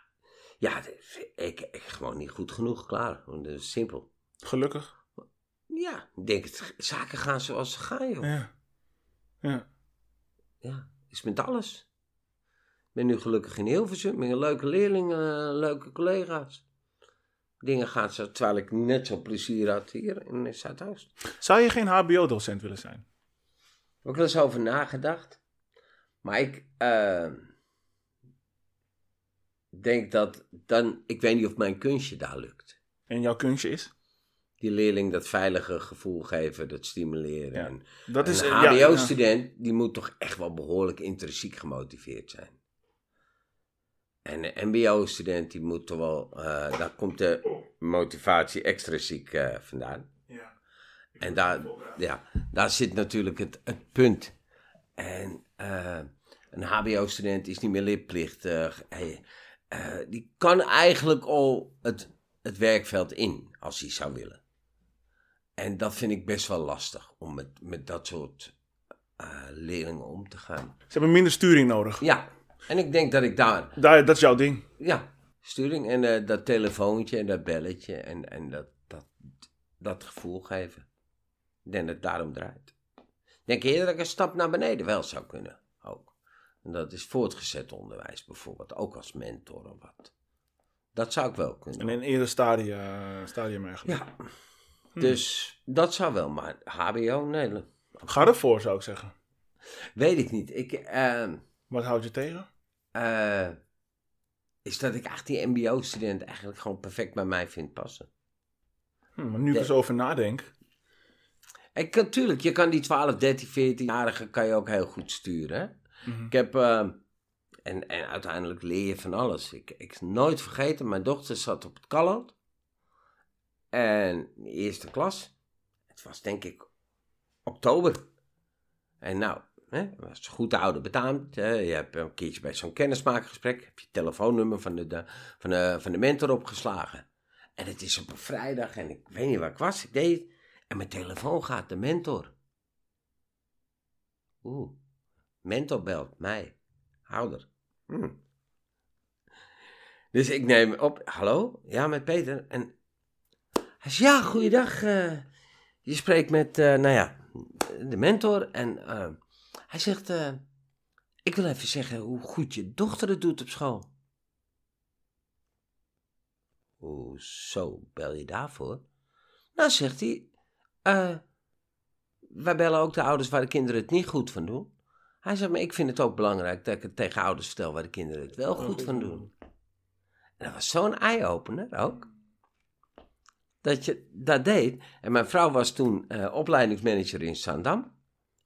ja, ik, ik gewoon niet goed genoeg, klaar. Dat is simpel. Gelukkig. Ja, ik denk het, zaken gaan zoals ze gaan, joh. Ja. Ja. Ja, is met alles. Ik ben nu gelukkig in Hilversum, met een leuke leerlingen, eh, leuke collega's. Dingen gaan zo, terwijl ik net zo plezier had hier in Zuidoost. Zou je geen HBO-docent willen zijn? Heb ik wel eens over nagedacht. Maar ik eh, denk dat dan, ik weet niet of mijn kunstje daar lukt. En jouw kunstje is? Die leerling dat veilige gevoel geven, dat stimuleren. Ja. En Dat is een eh, ja, ja. HBO-student, die moet toch echt wel behoorlijk intrinsiek gemotiveerd zijn. En een MBO-student, die moet toch wel, eh, daar komt de motivatie extrinsiek eh vandaan. Ja. En daar, ja, daar zit natuurlijk het, het punt. En een HBO-student is niet meer leerplichtig. Hij, eh, die kan eigenlijk al het, het werkveld in, als hij zou willen. En dat vind ik best wel lastig, om met, met dat soort eh, leerlingen om te gaan. Ze hebben minder sturing nodig. Ja, en ik denk dat ik daar Daar, dat is jouw ding. ja, sturing en eh, dat telefoontje en dat belletje en, en dat, dat, dat gevoel geven. Ik denk dat het daarom draait. Ik denk eerder dat ik een stap naar beneden wel zou kunnen. En dat is voortgezet onderwijs bijvoorbeeld, ook als mentor of wat. Dat zou ik wel kunnen. En in eerder stadia, stadium eigenlijk. Ja, dus dat zou wel, maar HBO, nee, Ga ervoor, zou ik zeggen. weet ik niet. Ik, eh, Wat houd je tegen? eh, is dat ik echt die MBO-student eigenlijk gewoon perfect bij mij vind passen. Hm, maar nu ik er zo over nadenk. Ik, natuurlijk, je kan die 12, 13, 14-jarigen kan je ook heel goed sturen. Mhm. Ik heb, eh, en, en uiteindelijk leer je van alles. Ik, ik nooit vergeten, mijn dochter zat op het Kalland. En eerste klas. Het was denk ik oktober. En nou, hè, was goed de oude betaamd. hè. je hebt een keertje bij zo'n kennismakingsgesprek. Heb je telefoonnummer van de, van, de, van de mentor opgeslagen. En het is op een vrijdag en ik weet niet waar ik was. Ik deed. En mijn telefoon gaat de mentor. Oeh. Mentor belt mij. Houder. Hm. Dus ik neem op. Hallo? Ja, met Peter. En hij zegt, ja, goeiedag. eh, je spreekt met, eh, nou ja, de mentor. En eh, hij zegt, ik wil even zeggen hoe goed je dochter het doet op school. Hoezo bel je daarvoor? Nou, zegt hij, wij bellen ook de ouders waar de kinderen het niet goed van doen. Hij zegt, maar ik vind het ook belangrijk dat ik het tegen ouders vertel waar de kinderen het wel goed van doen. En dat was zo'n eye-opener ook. Dat je dat deed. En mijn vrouw was toen eh, opleidingsmanager in Zandam.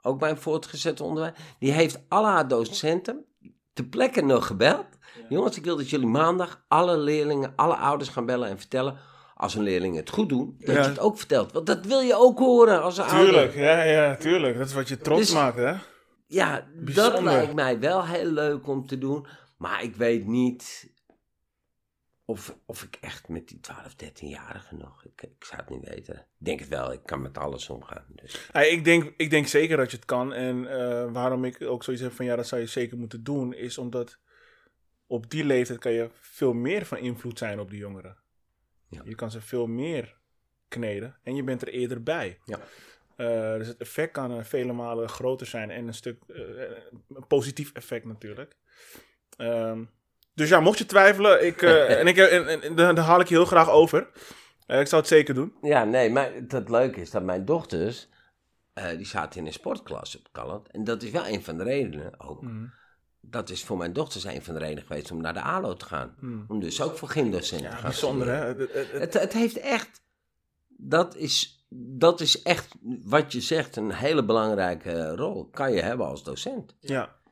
Ook bij een voortgezet onderwijs. Die heeft alle haar docenten ter plekke nog gebeld. Jongens, ik wil dat jullie maandag alle leerlingen, alle ouders gaan bellen en vertellen. Als een leerling het goed doen, dat Ja. je het ook vertelt. Want dat wil je ook horen als een ouder. Tuurlijk, ja, ja, tuurlijk. Dat is wat je trots Dus- maakt, hè? Ja, dat lijkt mij wel heel leuk om te doen. Maar ik weet niet of, of ik echt met die 12, 13-jarigen nog. Ik, ik zou het niet weten. Ik denk het wel, ik kan met alles omgaan. Dus. Ja, ik, denk, ik denk zeker dat je het kan. En eh, waarom ik ook zoiets heb van ja, dat zou je zeker moeten doen, is omdat op die leeftijd kan je veel meer van invloed zijn op die jongeren. Ja. Je kan ze veel meer kneden en je bent er eerder bij. Ja. Eh, dus het effect kan eh, vele malen groter zijn en een stuk eh, een positief effect natuurlijk. Ehm, dus ja, mocht je twijfelen, ik, en ik, en, en, daar haal ik je heel graag over. Ik zou het zeker doen. Ja, nee, maar het leuke is dat mijn dochters, die zaten in een sportklas op Calland. En dat is wel een van de redenen ook. Mhm. Dat is voor mijn dochters een van de redenen geweest om naar de ALO te gaan. Mhm. Om dus ook voor te Ja, gaan bijzonder hè. Het- het- het- Het, het heeft echt. Dat is, dat is echt wat je zegt, een hele belangrijke rol. Kan je hebben als docent. ja.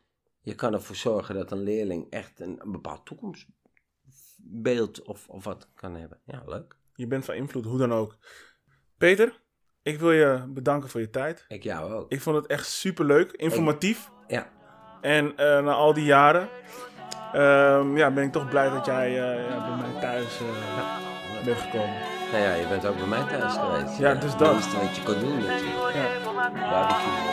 Je kan ervoor zorgen dat een leerling echt een, een bepaald toekomstbeeld of, of wat kan hebben. Ja, leuk. Je bent van invloed, hoe dan ook. Peter, ik wil je bedanken voor je tijd. Ik jou ook. Ik vond het echt super leuk, informatief. Ja, En eh, na al die jaren ehm, ja, ben ik toch blij dat jij eh, bij mij thuis eh, bent gekomen. Nou ja, je bent ook bij mij thuis geweest. Ja, dus dat. is wat je kon doen natuurlijk. Ja. Barbecue.